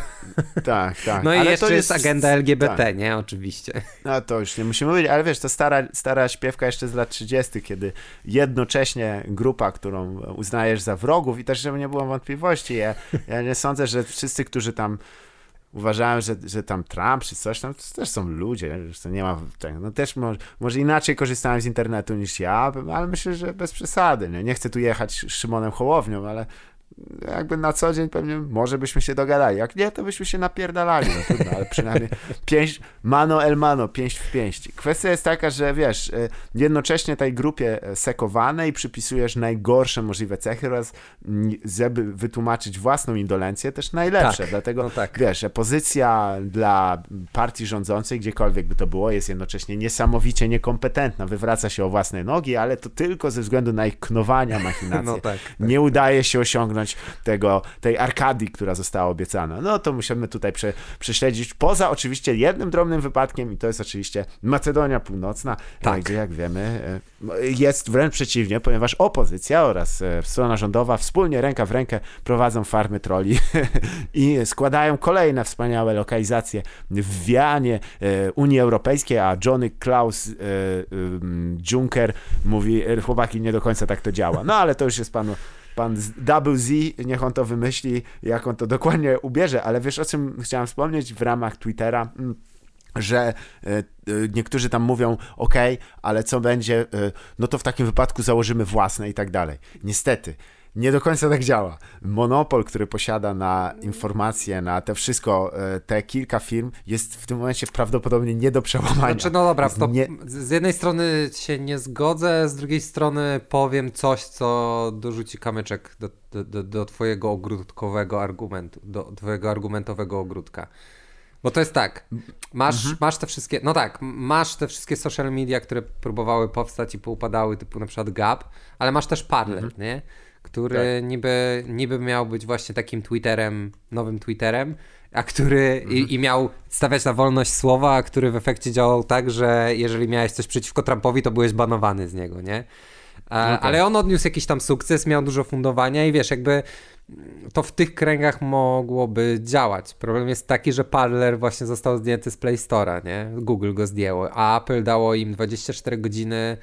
S1: Tak, tak.
S2: No i ale jeszcze to jest... jest agenda LGBT, tak. nie? Oczywiście.
S1: No to już nie musimy mówić, ale wiesz, to stara, stara śpiewka jeszcze z lat 30., kiedy jednocześnie grupa, którą uznajesz za wrogów i też, żeby nie było wątpliwości, ja, ja nie sądzę, że wszyscy, którzy tam uważałem, że, że tam Trump czy coś tam, to też są ludzie, że to nie ma. No też może, może inaczej korzystałem z internetu niż ja, ale myślę, że bez przesady. Nie, nie chcę tu jechać z Szymonem Hołownią, ale jakby na co dzień pewnie może byśmy się dogadali. Jak nie, to byśmy się napierdalali. No trudno, ale przynajmniej [LAUGHS] pięść, mano el mano, pięść w pięść. Kwestia jest taka, że wiesz, y, jednocześnie tej grupie e, sekowanej przypisujesz najgorsze możliwe cechy oraz żeby wytłumaczyć własną indolencję też najlepsze. Tak, Dlatego no tak. wiesz, pozycja dla partii rządzącej, gdziekolwiek by to było, jest jednocześnie niesamowicie niekompetentna. Wywraca się o własne nogi, ale to tylko ze względu na ich knowania, machinacje. [LAUGHS] No tak, tak. Nie udaje się osiągnąć tego, tej arkadii, która została obiecana. No to musimy tutaj prze, prześledzić, poza oczywiście jednym drobnym wypadkiem i to jest oczywiście Macedonia Północna, tak. gdzie jak wiemy e, jest wręcz przeciwnie, ponieważ opozycja oraz e, strona rządowa wspólnie ręka w rękę prowadzą farmy troli [LAUGHS] i składają kolejne wspaniałe lokalizacje w wianie e, Unii Europejskiej, a Johnny Klaus Juncker mówi, chłopaki, nie do końca tak to działa. No ale to już jest panu pan Double Z, niech on to wymyśli, jak on to dokładnie ubierze, ale wiesz o czym chciałem wspomnieć w ramach Twittera? Mm, że e, e, niektórzy tam mówią, ok, ale co będzie, e, no to w takim wypadku założymy własne i tak dalej. Niestety, nie do końca tak działa. Monopol, który posiada na informacje, na te wszystko, e, te kilka firm, jest w tym momencie prawdopodobnie nie do przełamania.
S2: Znaczy, no dobra, to nie... z jednej strony się nie zgodzę, z drugiej strony powiem coś, co dorzuci kamyczek do, do, do, do twojego ogródkowego argumentu, do twojego argumentowego ogródka. Bo to jest tak, masz, mhm. masz te wszystkie, no tak, masz te wszystkie social media, które próbowały powstać i poupadały, typu na przykład Gap, ale masz też Parler, mhm. nie? Który tak. niby, niby miał być właśnie takim Twitterem, nowym Twitterem, a który mhm. i, i, miał stawiać na wolność słowa, a który w efekcie działał tak, że jeżeli miałeś coś przeciwko Trumpowi, to byłeś banowany z niego, nie? A, no tak. Ale on odniósł jakiś tam sukces, miał dużo fundowania i wiesz, jakby to w tych kręgach mogłoby działać. Problem jest taki, że Parler właśnie został zdjęty z Play Store'a, nie? Google go zdjęło, a Apple dało im 24 godziny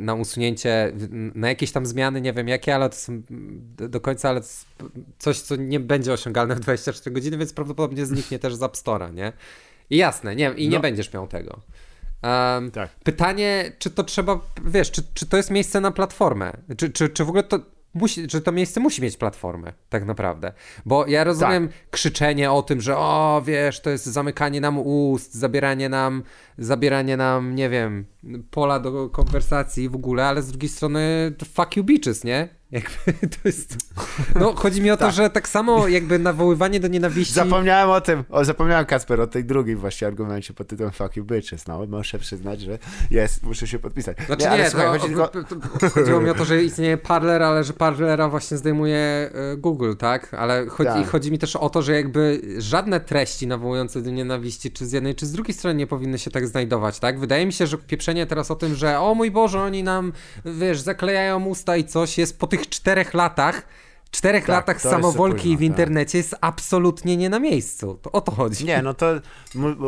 S2: na usunięcie, na jakieś tam zmiany, nie wiem jakie, ale to są do końca, ale coś, co nie będzie osiągalne w 24 godziny, więc prawdopodobnie zniknie też z App Store'a, nie? I jasne, nie, i nie no. będziesz miał tego. Um, tak. Pytanie, czy to trzeba, wiesz, czy, czy to jest miejsce na platformę? Czy, czy, czy w ogóle to, musi, że to miejsce musi mieć platformę, tak naprawdę. Bo ja rozumiem tak. krzyczenie o tym, że o, wiesz, to jest zamykanie nam ust, zabieranie nam, zabieranie nam, nie wiem, pola do konwersacji w ogóle, ale z drugiej strony fuck you bitches, nie? Jakby [LAUGHS] to jest. No, chodzi mi o to, tak. że tak samo jakby nawoływanie do nienawiści.
S1: Zapomniałem o tym, o, zapomniałem Kasper o tej drugiej właśnie argumencie pod tytułem Fuck you bitches. No, muszę przyznać, że jest, muszę się podpisać.
S2: Znaczy nie, nie słuchaj, chodzi tylko... chodziło mi o to, że istnieje Parler, ale że Parlera właśnie zdejmuje e, Google, tak? Ale chodzi, tak. chodzi mi też o to, że jakby żadne treści nawołujące do nienawiści, czy z jednej, czy z drugiej strony nie powinny się tak znajdować, tak? Wydaje mi się, że pieprzenie teraz o tym, że o mój Boże, oni nam, wiesz, zaklejają usta i coś, jest po tych tych czterech latach czterech tak, latach samowolki w tak. internecie tak. jest absolutnie nie na miejscu. To o to chodzi.
S1: Nie, no to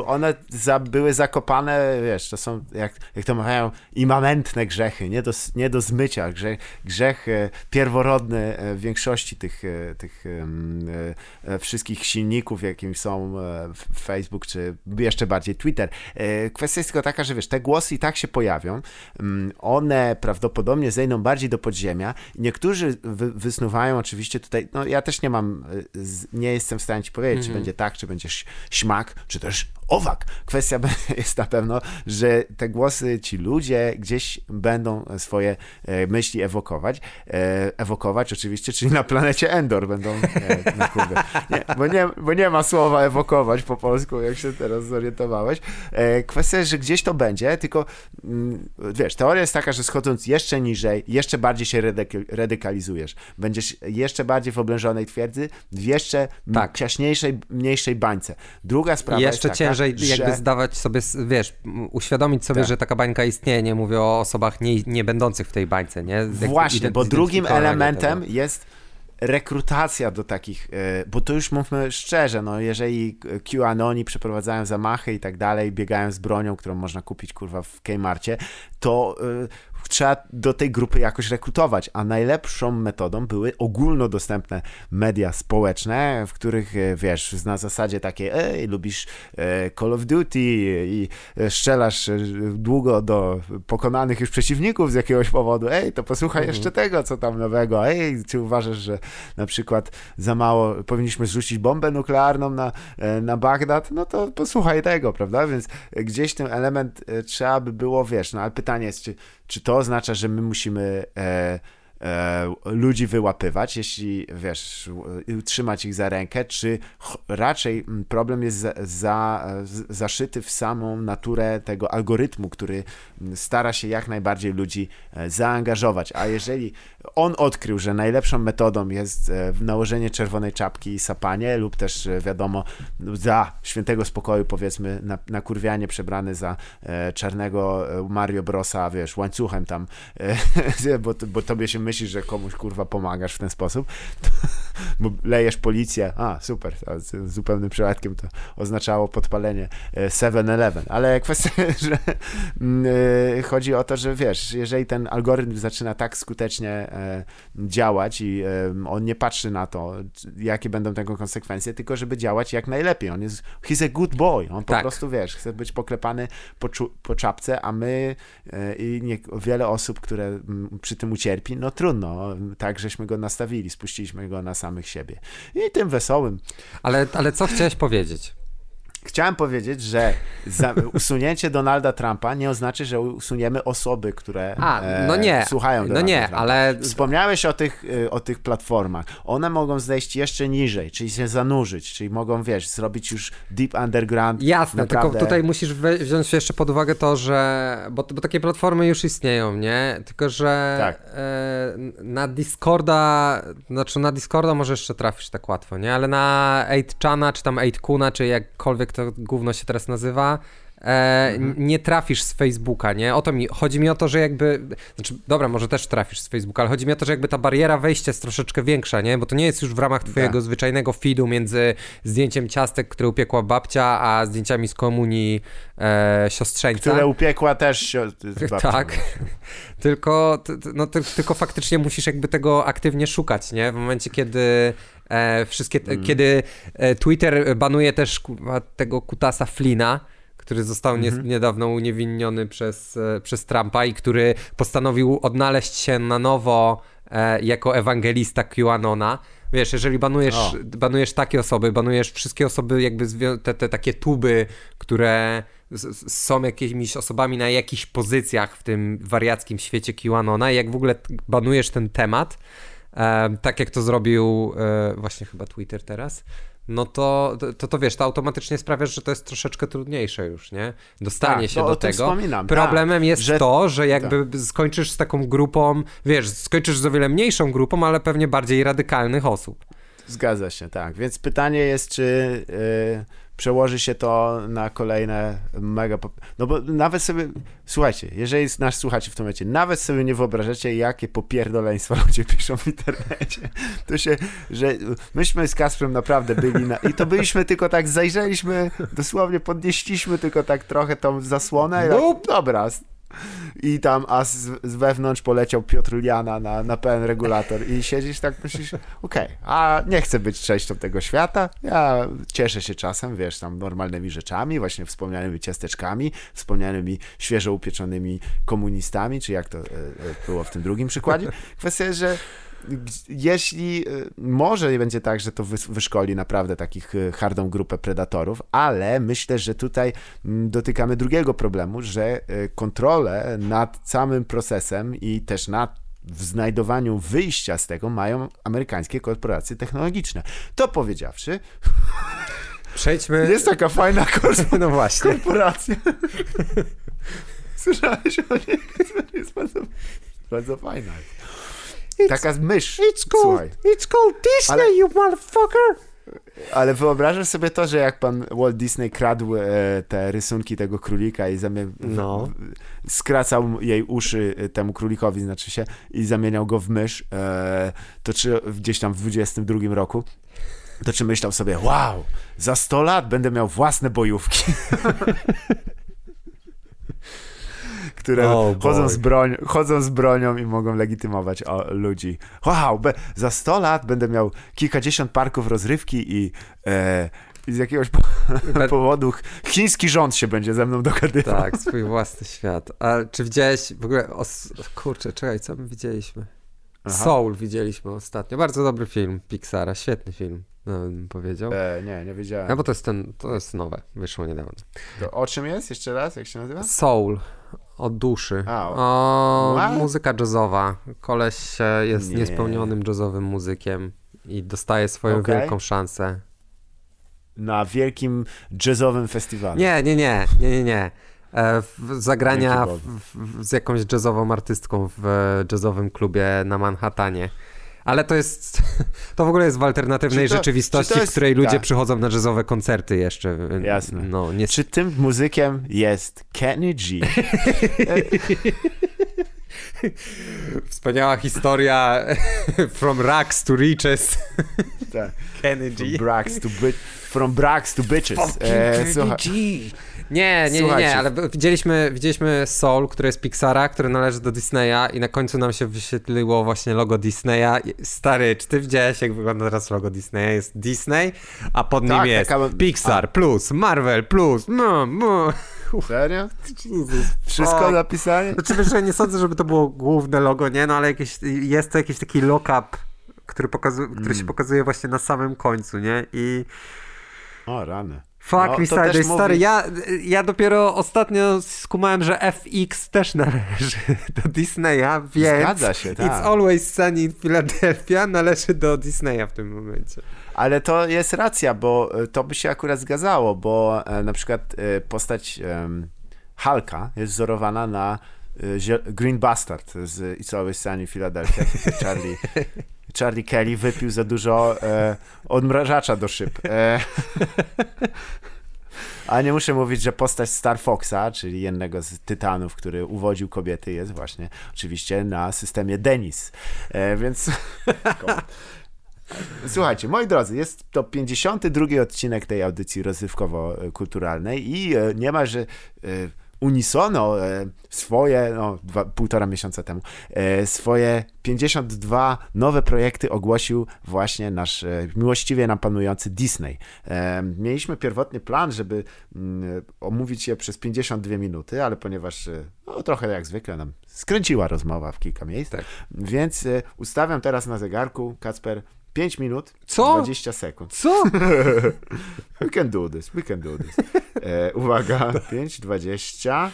S1: one za, były zakopane, wiesz, to są, jak, jak to mawiają, imamentne grzechy, nie do, nie do zmycia. Grzech, grzech e, pierworodny e, w większości tych, e, tych wszystkich silników, jakim są Facebook, czy jeszcze bardziej Twitter. Kwestia jest tylko taka, że wiesz, te głosy i tak się pojawią. Mm, one prawdopodobnie zejdą bardziej do podziemia. Niektórzy wy, wysnuwają oczywiście tutaj, no ja też nie mam, y, nie jestem w stanie ci powiedzieć, mm -hmm. czy mhm. będzie tak, czy będzie śmak, czy też owak. Kwestia [LAUGHS] jest na pewno, że te głosy, ci ludzie gdzieś będą swoje e, myśli ewokować. E, ewokować oczywiście, czyli na planecie Endor będą, e, no kurde, nie, bo, nie, bo nie ma słowa ewokować po polsku, jak się teraz zorientowałeś. Kwestia jest, że gdzieś to będzie, tylko mm, wiesz, teoria jest taka, że schodząc jeszcze niżej, jeszcze bardziej się radykalizujesz. Będziesz jeszcze bardziej w oblężonej twierdzy, w jeszcze tak. ciaśniejszej, mniejszej bańce. Druga sprawa
S2: jeszcze
S1: jest
S2: taka, ciężej że... jakby zdawać sobie, wiesz, uświadomić sobie, tak. że taka bańka istnieje, nie mówię o osobach nie, nie będących w tej bańce, nie?
S1: Właśnie, bo drugim elementem tego. jest rekrutacja do takich, e, bo to już mówmy szczerze, no jeżeli QAnoni przeprowadzają zamachy i tak dalej, biegają z bronią, którą można kupić kurwa w Kmarcie, to e, trzeba do tej grupy jakoś rekrutować, a najlepszą metodą były ogólnodostępne media społeczne, w których, e, wiesz, na zasadzie takiej, ej, lubisz e, Call of Duty i strzelasz e, długo do pokonanych już przeciwników z jakiegoś powodu, ej, to posłuchaj mhm. jeszcze tego, co tam nowego, ej, czy uważasz, że na przykład za mało powinniśmy zrzucić bombę nuklearną na, na Bagdad, no to posłuchaj tego, prawda, więc gdzieś ten element trzeba by było, wiesz, no ale pytanie jest, czy, czy to oznacza, że my musimy e, e, ludzi wyłapywać, jeśli wiesz, trzymać ich za rękę, czy raczej problem jest za, za, zaszyty w samą naturę tego algorytmu, który stara się jak najbardziej ludzi e, zaangażować. A jeżeli on odkrył, że najlepszą metodą jest e, nałożenie czerwonej czapki i sapanie, lub też e, wiadomo, za świętego spokoju, powiedzmy, nakurwianie przebrany za czarnego Mario Brosa, wiesz, łańcuchem tam, [LAUGHS] bo, bo tobie się myśli, że komuś kurwa pomagasz w ten sposób, to, bo lejesz policję, a super, z zupełnym przypadkiem to oznaczało podpalenie 7-Eleven, ale kwestia, [LAUGHS] że mm, chodzi o to, że wiesz, jeżeli ten algorytm zaczyna tak skutecznie e, działać i e, on nie patrzy na to, jakie będą tego konsekwencje, tylko żeby działać jak najlepiej. On jest, he's a good boy, on po tak. prostu, wiesz, chce być poklepany po, po czapce, a my e, i nie, wiele osób, które przy tym ucierpi, no trudno, tak żeśmy go nastawili, spuściliśmy go na samych siebie. I tym wesołym.
S2: Ale, ale co chciałeś powiedzieć?
S1: Chciałem powiedzieć, że [LAUGHS] usunięcie Donalda Trumpa nie oznacza, że usuniemy osoby, które A, no nie, e, słuchają no Donalda
S2: No nie,
S1: Trumpa.
S2: ale...
S1: Wspomniałeś o tych, e, o tych platformach. One mogą zejść jeszcze niżej, czyli się zanurzyć, czyli mogą, wiesz, zrobić już deep underground.
S2: Jasne, naprawdę... tylko tutaj musisz wziąć jeszcze pod uwagę to, że... Bo, bo takie platformy już istnieją, nie? Tylko, że tak. e, na Discorda, znaczy na Discorda może jeszcze trafisz tak łatwo, nie? Ale na 8chana, czy tam 8kuna, czy jakkolwiek jak to gówno się teraz nazywa, e, mhm. nie trafisz z Facebooka, nie? O to mi, chodzi mi o to, że jakby, znaczy, dobra, może też trafisz z Facebooka, ale chodzi mi o to, że jakby ta bariera wejścia jest troszeczkę większa, nie? Bo to nie jest już w ramach twojego tak. zwyczajnego feedu między zdjęciem ciastek, które upiekła babcia, a zdjęciami z komunii e, siostrzeńca.
S1: Które upiekła też babcia. [LAUGHS]
S2: Tak, tylko, no, tylko faktycznie musisz jakby tego aktywnie szukać, nie? W momencie, kiedy E, wszystkie, mm. kiedy e, Twitter banuje też tego kutasa Flina, który został -hmm. niedawno uniewinniony przez, e, przez Trumpa i który postanowił odnaleźć się na nowo e, jako ewangelista QAnona. Wiesz, jeżeli banujesz, banujesz takie osoby, banujesz wszystkie osoby, jakby te, te takie tuby, które są jakimiś osobami na jakichś pozycjach w tym wariackim świecie QAnona i jak w ogóle banujesz ten temat, e, tak jak to zrobił e, właśnie chyba Twitter teraz, no to, to, to wiesz, to automatycznie sprawia, że to jest troszeczkę trudniejsze już, nie? Dostanie tak, się do tego. Problemem tak, jest że... to, że jakby tak. skończysz z taką grupą, wiesz, skończysz z o wiele mniejszą grupą, ale pewnie bardziej radykalnych osób.
S1: Zgadza się, tak. Więc pytanie jest, czy yy, przełoży się to na kolejne mega. No bo nawet sobie, słuchajcie, jeżeli nas słuchacie w tym momencie, nawet sobie nie wyobrażacie, jakie popierdoleństwa [LAUGHS] ludzie piszą w internecie. To się, że myśmy z Kasprem naprawdę byli na, i to byliśmy tylko tak, zajrzeliśmy, dosłownie podnieśliśmy tylko tak trochę tą zasłonę. No. Dobra, i tam, a z, z wewnątrz poleciał Piotr Liana na, na pełen regulator i siedzisz tak, myślisz, okej, okay, a nie chcę być częścią tego świata, ja cieszę się czasem, wiesz, tam normalnymi rzeczami, właśnie wspomnianymi ciasteczkami, wspomnianymi świeżo upieczonymi komunistami, czy jak to e, e, było w tym drugim przykładzie. Kwestia jest, że jeśli y, może będzie tak, że to wyszkoli naprawdę takich y, hardą grupę predatorów, ale myślę, że tutaj mm, dotykamy drugiego problemu, że y, kontrolę nad całym procesem i też nad w znajdowaniu wyjścia z tego mają amerykańskie korporacje technologiczne. To powiedziawszy.
S2: Przejdźmy. [LAUGHS]
S1: Jest taka fajna [LAUGHS]
S2: no właśnie.
S1: korporacja. [LAUGHS] Słyszałeś o niej? Jest bardzo, bardzo fajna. Taka mysz.
S2: It's called, Słuchaj. it's called Disney, Ale... you motherfucker!
S1: Ale wyobrażasz sobie to, że jak pan Walt Disney kradł e, te rysunki tego królika i zamie... no. skracał jej uszy e, temu królikowi, znaczy się, i zamieniał go w mysz, e, to czy gdzieś tam w 22 roku, to czy myślał sobie, wow, za 100 lat będę miał własne bojówki. [LAUGHS] które oh chodzą, z broń, chodzą z bronią i mogą legitymować o, ludzi. Wow, be, za 100 lat będę miał kilkadziesiąt parków rozrywki i, e, i z jakiegoś po [LAUGHS] powodu chiński rząd się będzie ze mną dogadywał.
S2: Tak, swój własny świat. A czy widziałeś w ogóle, kurczę, czekaj, co my widzieliśmy? Aha. Soul widzieliśmy ostatnio. Bardzo dobry film Pixara, świetny film. No, bym powiedział.
S1: E, nie, nie wiedziałem.
S2: No bo to jest ten, to jest nowe, wyszło niedawno.
S1: To o czym jest? Jeszcze raz, jak się nazywa?
S2: Soul od duszy. O, muzyka jazzowa. Koleś jest nie. niespełnionym jazzowym muzykiem i dostaje swoją okay. wielką szansę.
S1: Na wielkim jazzowym festiwalu.
S2: Nie, nie, nie, nie, nie, nie. E, zagrania w, w, z jakąś jazzową artystką w jazzowym klubie na Manhattanie. Ale to jest, [LAUGHS] to w ogóle jest w alternatywnej to, rzeczywistości, jest, w której ludzie tak. przychodzą na jazzowe koncerty jeszcze.
S1: Jasne. No, nie... Czy tym muzykiem jest Kenny G? [LAUGHS]
S2: Wspaniała historia [LAUGHS] from rags to riches.
S1: Tak. Kenny G. From rags to, from brags to bitches.
S2: E, Kenny G. Nie, nie, nie, nie, ale widzieliśmy, widzieliśmy Soul, który jest Pixara, który należy do Disneya i na końcu nam się wyświetliło właśnie logo Disneya. Stary, czy ty widziałeś, jak wygląda teraz logo Disneya? Jest Disney, a pod tak, nim jest taka... Pixar a. plus, Marvel plus, no, no.
S1: Serio? [LAUGHS] Wszystko napisanie?
S2: Oczywiście znaczy, nie sądzę, żeby to było główne logo, nie? No ale jakieś, jest to jakiś taki lock-up, który, pokazuje, który mm. się pokazuje właśnie na samym końcu, nie? I...
S1: O, rany.
S2: Fuck no, me stary, stary, ja, ja dopiero ostatnio skumałem, że FX też [LAUGHS] należy do Disneya, więc
S1: Zgadza się, tak.
S2: It's Always Sunny in Philadelphia [LAUGHS] należy do Disneya w tym momencie.
S1: Ale to jest racja, bo e, to by się akurat zgadzało, bo e, na przykład e, postać Hulka jest wzorowana na Green Bastard z It's Always Sunny in Philadelphia, [LAUGHS] Charlie Charlie Kelly wypił za dużo e, odmrażacza do szyb. E, [LAUGHS] a nie muszę mówić, że postać Star Foxa, czyli jednego z tytanów, który uwodził kobiety, jest właśnie oczywiście na systemie Denis. E, więc. [LAUGHS] Słuchajcie, moi drodzy, jest to 52 odcinek tej audycji rozrywkowo-kulturalnej i e, niemalże e, unisono e, swoje, no, dwa, półtora miesiąca temu, e, swoje 52 nowe projekty ogłosił właśnie nasz e, miłościwie nam panujący Disney. Mieliśmy pierwotny plan, żeby mm, omówić je przez 52 minuty, ale ponieważ no, trochę jak zwykle nam skręciła rozmowa w kilka miejsc, tak. więc ustawiam teraz na zegarku, Kacper, 5 minut,
S2: Co?
S1: 20 sekund.
S2: Co? [LAUGHS]
S1: we can do this, we can do this. E, uwaga, 5, 20,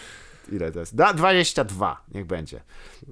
S1: ile to jest? Da, 22, niech będzie.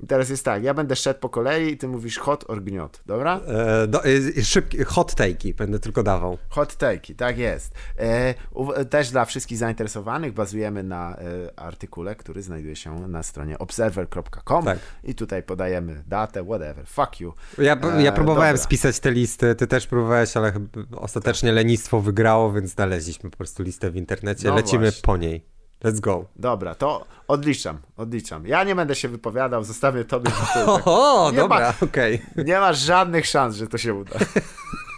S1: teraz jest tak, ja będę szedł po kolei i ty mówisz hot or gniot, dobra? E,
S2: do, e, szybki, hot take'i będę tylko dawał.
S1: Hot take'i, tak jest. E, u, też dla wszystkich zainteresowanych bazujemy na e, artykule, który znajduje się na stronie observer.com tak. i tutaj podajemy datę, whatever, fuck you.
S2: Ja, ja e, próbowałem dobra. spisać te listy, ty też próbowałeś, ale ostatecznie lenistwo wygrało, więc znaleźliśmy po prostu listę w internecie, no lecimy właśnie. po niej. Let's go.
S1: Dobra, to odliczam, odliczam. Ja nie będę się wypowiadał, zostawię tobie.
S2: To, [LAUGHS] tak. Dobra, okej.
S1: Okay. Nie masz żadnych szans, że to się uda.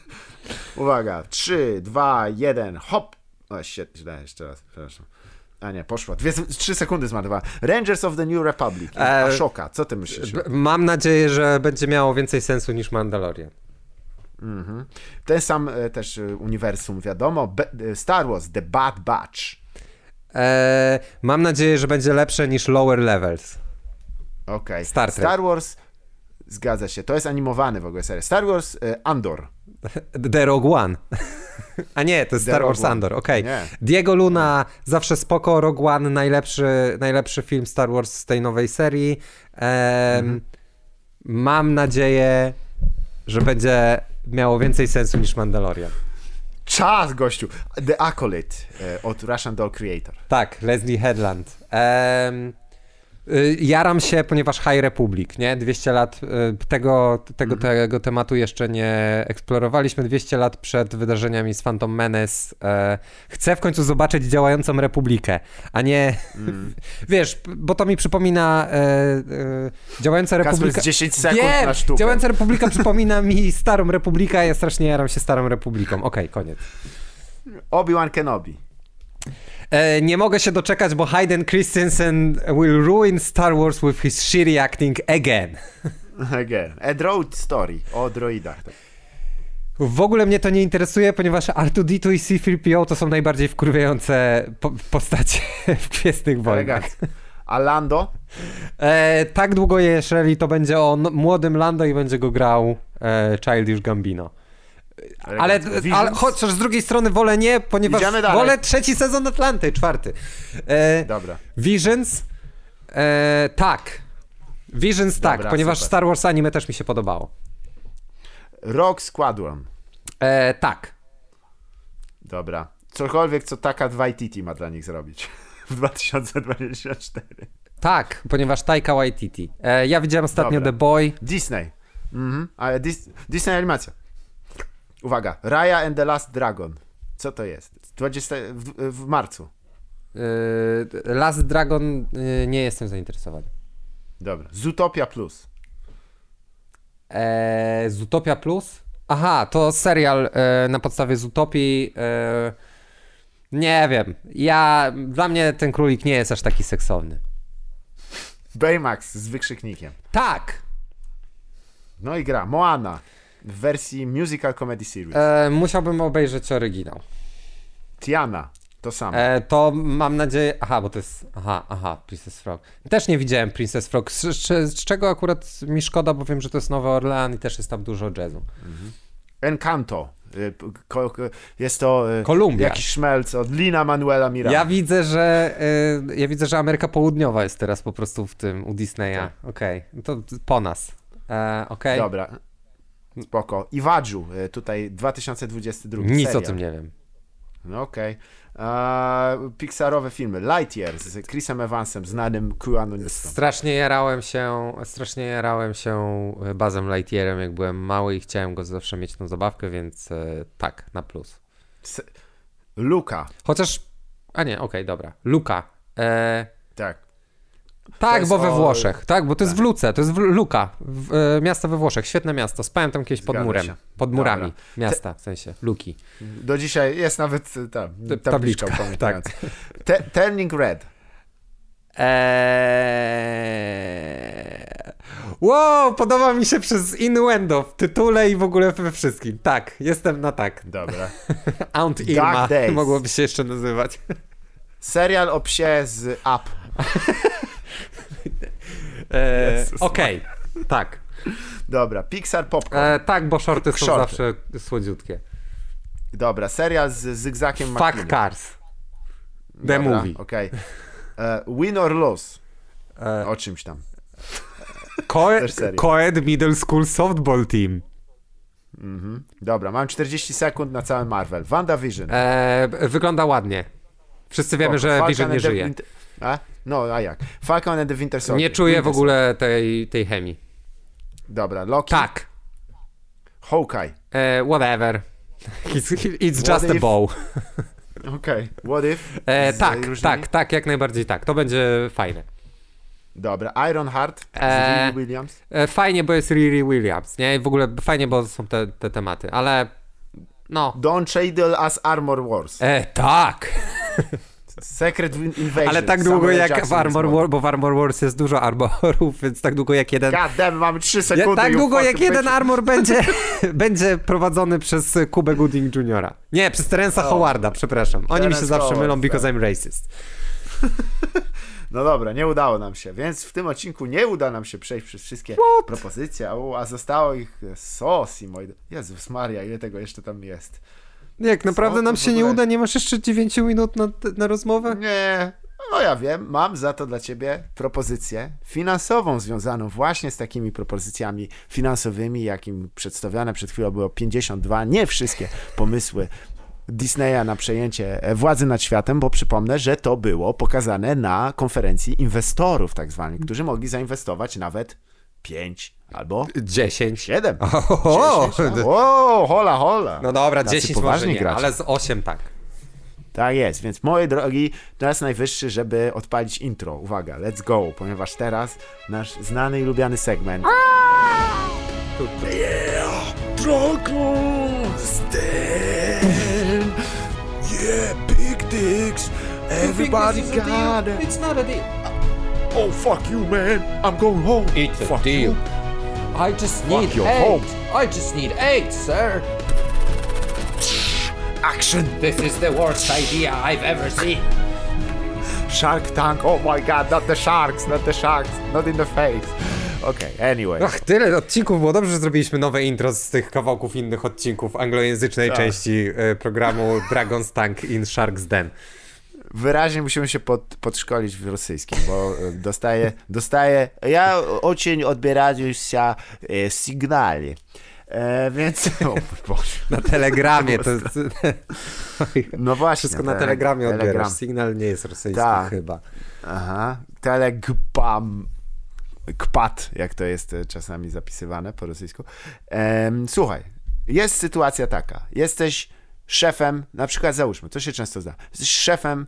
S1: [LAUGHS] Uwaga, 3, 2, 1, hop. O, shit, źle, jeszcze raz, przepraszam. A nie, poszła. Dwie, trzy sekundy zmarnowała. Rangers of the New Republic. A e, szoka, co ty myślisz?
S2: Mam nadzieję, że będzie miało więcej sensu niż Mandalorian.
S1: Mhm. Ten sam e, też e, uniwersum, wiadomo. Star Wars, The Bad Batch.
S2: E, mam nadzieję, że będzie lepsze niż Lower Levels.
S1: Okej. Okay. Star, Star Wars, zgadza się, to jest animowany w ogóle seria. Star Wars e, Andor. [LAUGHS]
S2: The Rogue One. A nie, to jest The Star Wars Andor, okej. Okay. Diego Luna, zawsze spoko, Rogue One, najlepszy, najlepszy film Star Wars z tej nowej serii. mhm. Mam nadzieję, że będzie miało więcej sensu niż Mandalorian.
S1: Czas, gościu! The Acolyte e, od Russian Doll Creator.
S2: Tak, Leslie Headland. Um, jaram się, ponieważ High Republic, nie? 200 lat y, tego, tego, mhm. tego tematu jeszcze nie eksplorowaliśmy. 200 lat przed wydarzeniami z Phantom Menace. E, chcę w końcu zobaczyć działającą Republikę, a nie. Mm. [LAUGHS] Wiesz, bo to mi przypomina e, e, działająca Republika.
S1: 10 sekund Wiem, na sztukę.
S2: Działająca Republika [LAUGHS] przypomina mi Starą Republikę, a ja strasznie jaram się Starą Republiką. Okej, okay, koniec.
S1: Obi-Wan Kenobi.
S2: E, nie mogę się doczekać, bo Hayden Christensen will ruin Star Wars with his shitty acting again. [LAUGHS]
S1: Again. A Droid Story o droidach.
S2: W ogóle mnie to nie interesuje, ponieważ R2D2 i C-3PO to są najbardziej wkurwiające po postacie [LAUGHS] w Gwiezdnych Wojnach.
S1: A Lando?
S2: E, tak długo, jeżeli to będzie o młodym Lando i będzie go grał e, Childish Gambino. Ale, ale chociaż z drugiej strony wolę nie, ponieważ wolę trzeci sezon Atlanty, czwarty.
S1: E, Dobra.
S2: Visions? E, tak. Visions tak, Dobra, ponieważ super. Star Wars anime też mi się podobało.
S1: Rock Squadron.
S2: E, tak.
S1: Dobra. Cokolwiek, co taka 2 Waititi ma dla nich zrobić [LAUGHS] w 2024.
S2: Tak, ponieważ Taika Waititi. E, ja widziałem ostatnio Dobra. The Boy.
S1: Disney. Mhm. Ale Dis Disney animacja. Uwaga, Raya and the Last Dragon. Co to jest? 20, w, w marcu.
S2: Yy, Last Dragon yy, nie jestem zainteresowany.
S1: Dobra. Zootopia Plus.
S2: Eee, Zootopia Plus? Aha, to serial e, na podstawie Zootopii. E, nie wiem. Ja, dla mnie ten królik nie jest aż taki seksowny.
S1: Baymax z wykrzyknikiem.
S2: Tak!
S1: No i gra. Moana w wersji musical comedy series.
S2: E, musiałbym obejrzeć oryginał.
S1: Tiana. To samo. E,
S2: to mam nadzieję. Aha, bo to jest. Aha, aha, Princess Frog. Też nie widziałem Princess Frog. Z, z, z czego akurat mi szkoda, bo wiem, że to jest Nowy Orlean i też jest tam dużo jazzu. Mhm.
S1: Encanto. Y, jest to
S2: y, Kolumbia.
S1: jakiś szmelc od Lina Manuela Miranda.
S2: Ja widzę, że y, ja widzę, że Ameryka Południowa jest teraz po prostu w tym u Disneya. Tak. Okej, okay. to po nas. E, okay.
S1: Dobra. Spoko. Iwadżu, tutaj 2022.
S2: Nic serial. o tym nie wiem.
S1: No okej. Okay. Pixarowe filmy. Lightyear z Chrisem Evansem, znanym QAnonistą.
S2: Strasznie jarałem się, strasznie jarałem się e, Bazem Lightyearem, jak byłem mały i chciałem go zawsze mieć tą zabawkę, więc e, tak, na plus.
S1: Luka.
S2: Chociaż, a nie, okej, okay, dobra. Luka. E...
S1: Tak.
S2: Tak, bo we Włoszech. Tak, bo to jest w tak. Luce, to jest w Luka, w, e, miasto we Włoszech, świetne miasto. Spałem tam kiedyś pod murem, się. pod murami Dobra. miasta, w sensie Luki.
S1: Do dzisiaj jest nawet tam, tabliczka, [LAUGHS] tabliczka tak. Te, turning Red.
S2: Eee... Wow, podoba mi się przez innuendo w tytule i w ogóle we wszystkim. Tak, jestem na tak.
S1: Dobra. [LAUGHS]
S2: Aunt Irma mogłoby się jeszcze nazywać.
S1: Serial o psie z Up. [LAUGHS]
S2: E, Okej, okay. tak.
S1: Dobra, Pixar Popcorn.
S2: E, tak, bo shorty są shorty. zawsze słodziutkie.
S1: Dobra, serial z Zygzakiem
S2: Fuck Cars. The Dobra, movie.
S1: Okej. Okay. E, win or lose. E, o czymś tam. [LAUGHS]
S2: Coed Middle School Softball Team.
S1: Mhm. Dobra, mam 40 sekund na cały Marvel. WandaVision.
S2: E, wygląda ładnie. Wszyscy wiemy, że Falcon Vision nie żyje.
S1: A? No, a jak? Falcon and the Winter Soldier.
S2: Nie czuję w ogóle tej, tej chemii.
S1: Dobra, Loki.
S2: Tak.
S1: Hawkeye.
S2: E, whatever. It's, it's just if... a bow.
S1: Okej. Okay. What if?
S2: E, tak, tak, tak, jak najbardziej tak. To będzie fajne.
S1: Dobra, Iron Heart z e, Riri Williams.
S2: E, fajnie, bo jest Riri Williams, nie? I w ogóle fajnie, bo są te, te tematy, ale no.
S1: Don Cheadle as Armor Wars.
S2: E, tak.
S1: Secret Invasion.
S2: Ale tak długo Samuel jak Jackson w Armor Wars, bo w Armor Wars jest dużo armorów, [LAUGHS] więc tak długo jak jeden...
S1: God damn, mamy 3 sekundy.
S2: Ja, tak długo jak jeden armor będzie, [LAUGHS] [LAUGHS] będzie prowadzony przez Kubę Gooding Jr. Nie, przez Terensa oh. Howarda, przepraszam. Oni Terence mi się zawsze Howard, mylą because tak. I'm racist.
S1: No dobra, nie udało nam się, więc w tym odcinku nie uda nam się przejść przez wszystkie What? propozycje, a, a zostało ich sos i moi... Jezus Maria, ile tego jeszcze tam jest.
S2: Jak naprawdę nam się nie uda? Nie masz jeszcze 9 minut na, na rozmowę?
S1: Nie. No ja wiem, mam za to dla ciebie propozycję finansową związaną właśnie z takimi propozycjami finansowymi, jakim przedstawione przed chwilą było 52, nie wszystkie pomysły Disneya na przejęcie władzy nad światem, bo przypomnę, że to było pokazane na konferencji inwestorów tak zwanych, którzy mogli zainwestować nawet 5 albo
S2: 10.
S1: 7. [LAUGHS] O, 10, o, hola, hola.
S2: No dobra, Tacy 10 może nie, ale z 8 tak.
S1: Tak jest, więc moi drogi, czas najwyższy, żeby odpalić intro. Uwaga, let's go, ponieważ teraz nasz znany i lubiany segment. Yeah, Dragon Stand. Yeah, big dicks. Everybody got it. It's not a deal. Oh, fuck you, man. I'm going home.
S2: It's a fuck deal. You. I just need fuck eight. Home. I just need eight, sir.
S1: Action.
S2: This is the worst idea I've ever seen.
S1: Shark Tank. Oh my god, not the sharks, not the sharks, not in the face. Okej, okay, anyway.
S2: Ach, tyle odcinków było dobrze, że zrobiliśmy nowe intro z tych kawałków innych odcinków anglojęzycznej tak. części y, programu Dragon's Tank in Shark's Den
S1: wyraźnie musimy się pod, podszkolić w rosyjskim, bo e, dostaję, dostaję ja очень odbierający e, sygnali. E, więc. [LAUGHS]
S2: O, na telegramie to jest. [LAUGHS]
S1: No właśnie.
S2: Wszystko na telegramie odbierasz. Telegram. Sygnał nie jest rosyjski Ta. chyba.
S1: Aha. Telegpam. Kpat, jak to jest e, czasami zapisywane po rosyjsku. E, słuchaj, jest sytuacja taka. Jesteś szefem, na przykład załóżmy, to się często zda. Jesteś szefem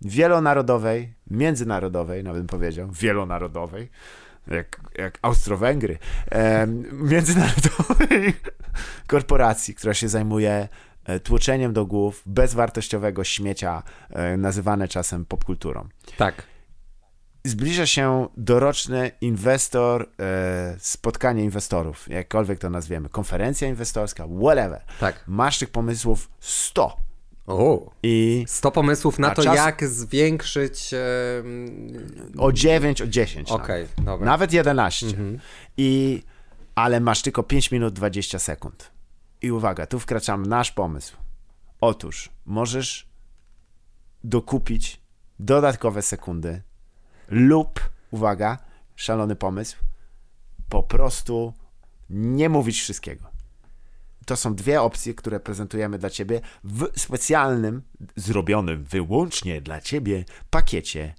S1: wielonarodowej, międzynarodowej, nawet bym powiedział, wielonarodowej, jak, jak Austro-Węgry, e, [LAUGHS] międzynarodowej korporacji, która się zajmuje e, tłoczeniem do głów bezwartościowego śmiecia, e, nazywane czasem popkulturą.
S2: Tak.
S1: Zbliża się doroczny inwestor, e, spotkanie inwestorów, jakkolwiek to nazwiemy, konferencja inwestorska, whatever.
S2: Tak.
S1: Masz tych pomysłów 100
S2: O. I 100 pomysłów na to, czas... jak zwiększyć. E...
S1: O 9, o 10.
S2: Okej, okay,
S1: dobra. Nawet 11. Mhm. I ale masz tylko 5 minut 20 sekund. I uwaga, tu wkraczamy nasz pomysł. Otóż możesz dokupić dodatkowe sekundy lub, uwaga, szalony pomysł, po prostu nie mówić wszystkiego. To są dwie opcje, które prezentujemy dla Ciebie w specjalnym, zrobionym wyłącznie dla Ciebie pakiecie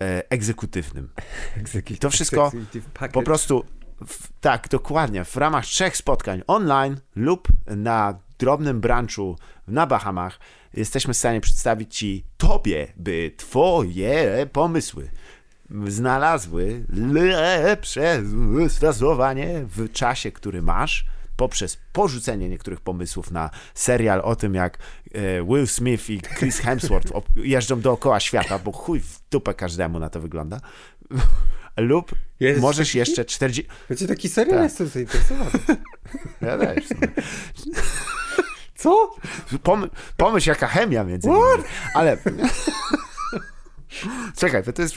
S1: e, egzekutywnym. Executive, to wszystko po prostu w, tak, dokładnie, w ramach trzech spotkań online lub na drobnym branchu na Bahamach jesteśmy w stanie przedstawić Ci, Tobie, by Twoje pomysły znalazły lepsze stosowanie w czasie, który masz, poprzez porzucenie niektórych pomysłów na serial o tym, jak e, Will Smith i Chris Hemsworth [LAUGHS] jeżdżą dookoła świata, bo chuj w dupę każdemu na to wygląda. [LAUGHS] Lub jest możesz taki? jeszcze 40...
S2: Wiecie, taki serial tak. jestem zainteresowany. [LAUGHS]
S1: Ja też.
S2: Co?
S1: Pom pomyśl, jaka chemia między nimi. Ale... Czekaj, to jest,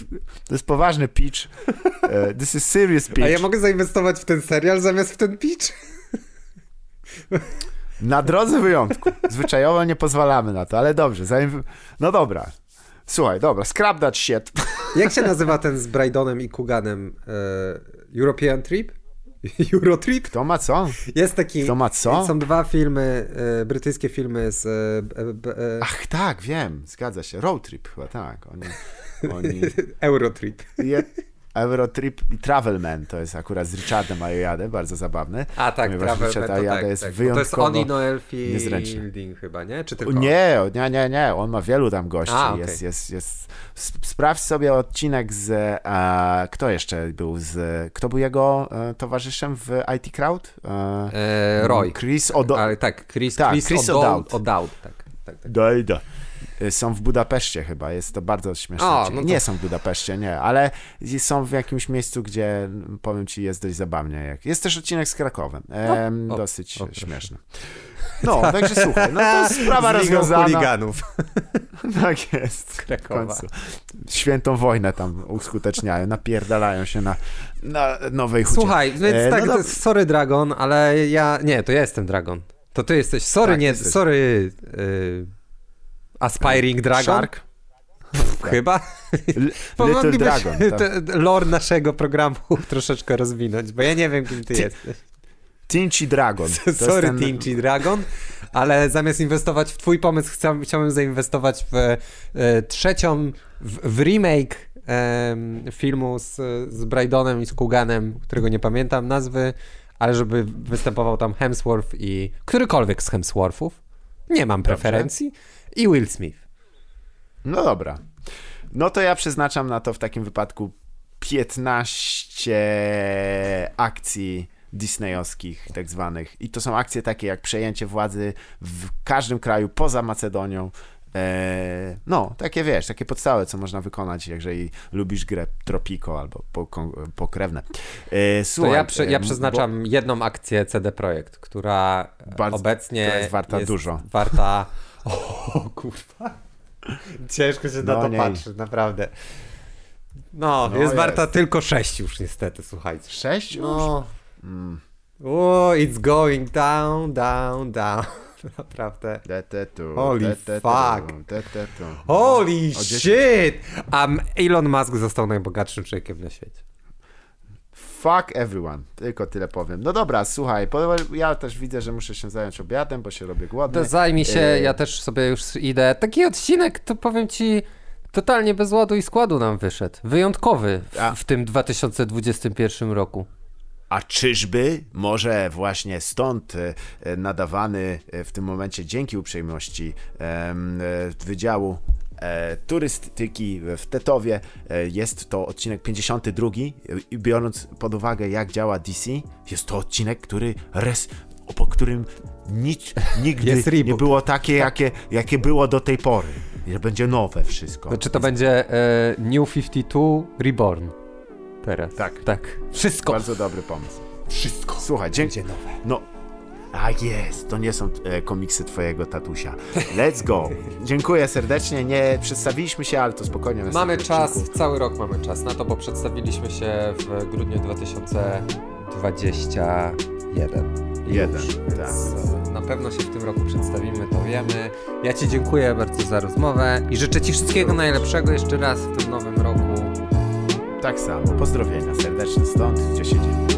S1: to jest poważny pitch. Uh, this is serious pitch.
S2: A ja mogę zainwestować w ten serial zamiast w ten pitch?
S1: Na drodze wyjątku. Zwyczajowo nie pozwalamy na to, ale dobrze. No dobra. Słuchaj, dobra, scrap that shit. [LAUGHS]
S2: Jak się nazywa ten z Brydonem i Kuganem? E, European Trip? [LAUGHS] Eurotrip?
S1: Kto ma co?
S2: Jest taki.
S1: Kto ma co?
S2: Są dwa filmy, e, brytyjskie filmy z. E,
S1: e, Ach, tak, wiem, zgadza się. Road Trip chyba, tak. Oni,
S2: oni... [LAUGHS] Eurotrip.
S1: Je, Eurotrip i Travelman, to jest akurat z Richardem Ayoade, bardzo zabawny.
S2: A tak, Travelman, Richard Ayoade tak, jest tak. wyjątkowo To jest Oni Fielding chyba, nie? Czy tylko
S1: nie, nie, nie, nie, on ma wielu tam gości. A, okay. jest, jest, jest. Sprawdź sobie odcinek z, e, kto jeszcze był z, kto był jego e, towarzyszem w IT Crowd?
S2: E, e Roy.
S1: Chris O'Dowd.
S2: Tak, Chris, tak, Chris, Chris O'Dowd. Tak, tak, tak.
S1: Dojda. Y, są w Budapeszcie chyba, jest to bardzo śmieszne. O, no to... Nie są w Budapeszcie, nie, ale są w jakimś miejscu, gdzie powiem ci, jest dość zabawnie. Jest też odcinek z Krakowem, no. dosyć o, śmieszny. No, także słuchaj, no to [LAUGHS] sprawa rozwiązana.
S2: chuliganów. [LAUGHS]
S1: Tak jest. Krakowa. Świętą wojnę tam uskuteczniają, napierdalają się na, na nowej hucie.
S2: Słuchaj, więc e, tak, no to... sorry Dragon, ale ja, nie, to ja jestem Dragon. To ty jesteś, sorry, tak, nie, sorry... Yy Aspiring Dragon?
S1: Shark?
S2: Chyba? [LAUGHS]
S1: Little Dragon. [LAUGHS]
S2: Tak. lore naszego programu [LAUGHS] troszeczkę rozwinąć, bo ja nie wiem, kim ty T jesteś.
S1: Tinchy Dragon.
S2: Sorry, ten... Tinchy Dragon, ale zamiast inwestować w twój pomysł, chciałbym, chciałbym zainwestować w e, trzecią, w, w remake e, filmu z, z Brydonem i z Kuganem, którego nie pamiętam nazwy, ale żeby występował tam Hemsworth i którykolwiek z Hemsworthów. Nie mam preferencji. Dobrze i Will Smith.
S1: No dobra. No to ja przeznaczam na to w takim wypadku 15 akcji disneyowskich tak zwanych. I to są akcje takie jak przejęcie władzy w każdym kraju poza Macedonią. Eee, no, takie wiesz, takie podstawy, co można wykonać, jeżeli lubisz grę Tropico albo pokrewne.
S2: Eee, słuchaj, to ja, prze, ja przeznaczam bo... jedną akcję CD Projekt, która bardzo, obecnie która
S1: jest warta
S2: jest
S1: dużo.
S2: Warta o kurwa. Ciężko się no, na to nie. patrzy, naprawdę. No, no jest, jest, warta tylko 6 już niestety, słuchajcie.
S1: 6 już?
S2: No. Mm. Oh, it's going down, down, down. Naprawdę. Holy fuck. Holy shit! Um, Elon Musk został najbogatszym człowiekiem na świecie.
S1: Fuck everyone. Tylko tyle powiem. No dobra, słuchaj, ja też widzę, że muszę się zająć obiadem, bo się robię głodny.
S2: To zajmij się, y ja też sobie już idę. Taki odcinek, to powiem ci, totalnie bez ładu i składu nam wyszedł. Wyjątkowy w, w tym 2021 roku.
S1: A czyżby może właśnie stąd e, nadawany e, w tym momencie dzięki uprzejmości e, Wydziału turystyki w Tetowie. E, jest to odcinek 52 i biorąc pod uwagę jak działa DC, jest to odcinek, który res, po którym nic, [LAUGHS] nigdy nie było takie, jakie, jakie było do tej pory. Że będzie nowe wszystko.
S2: Znaczy to będzie e, New 52 Reborn. Teraz.
S1: Tak.
S2: Tak. Wszystko.
S1: Bardzo dobry pomysł.
S2: Wszystko.
S1: Słuchaj, dzięki.
S2: nowe.
S1: No, A jest, to nie są e, komiksy twojego tatusia. Let's go. Dziękuję serdecznie. Nie przedstawiliśmy się, ale to spokojnie.
S2: Mamy czas, odcinku. cały rok mamy czas na to, bo przedstawiliśmy się w grudniu 2021.
S1: Jeden, tak.
S2: E, na pewno się w tym roku przedstawimy, to wiemy. Ja Ci dziękuję bardzo za rozmowę i życzę Ci wszystkiego najlepszego jeszcze raz w tym nowym roku.
S1: Tak samo. Pozdrowienia serdeczne stąd, gdzie się dzieje.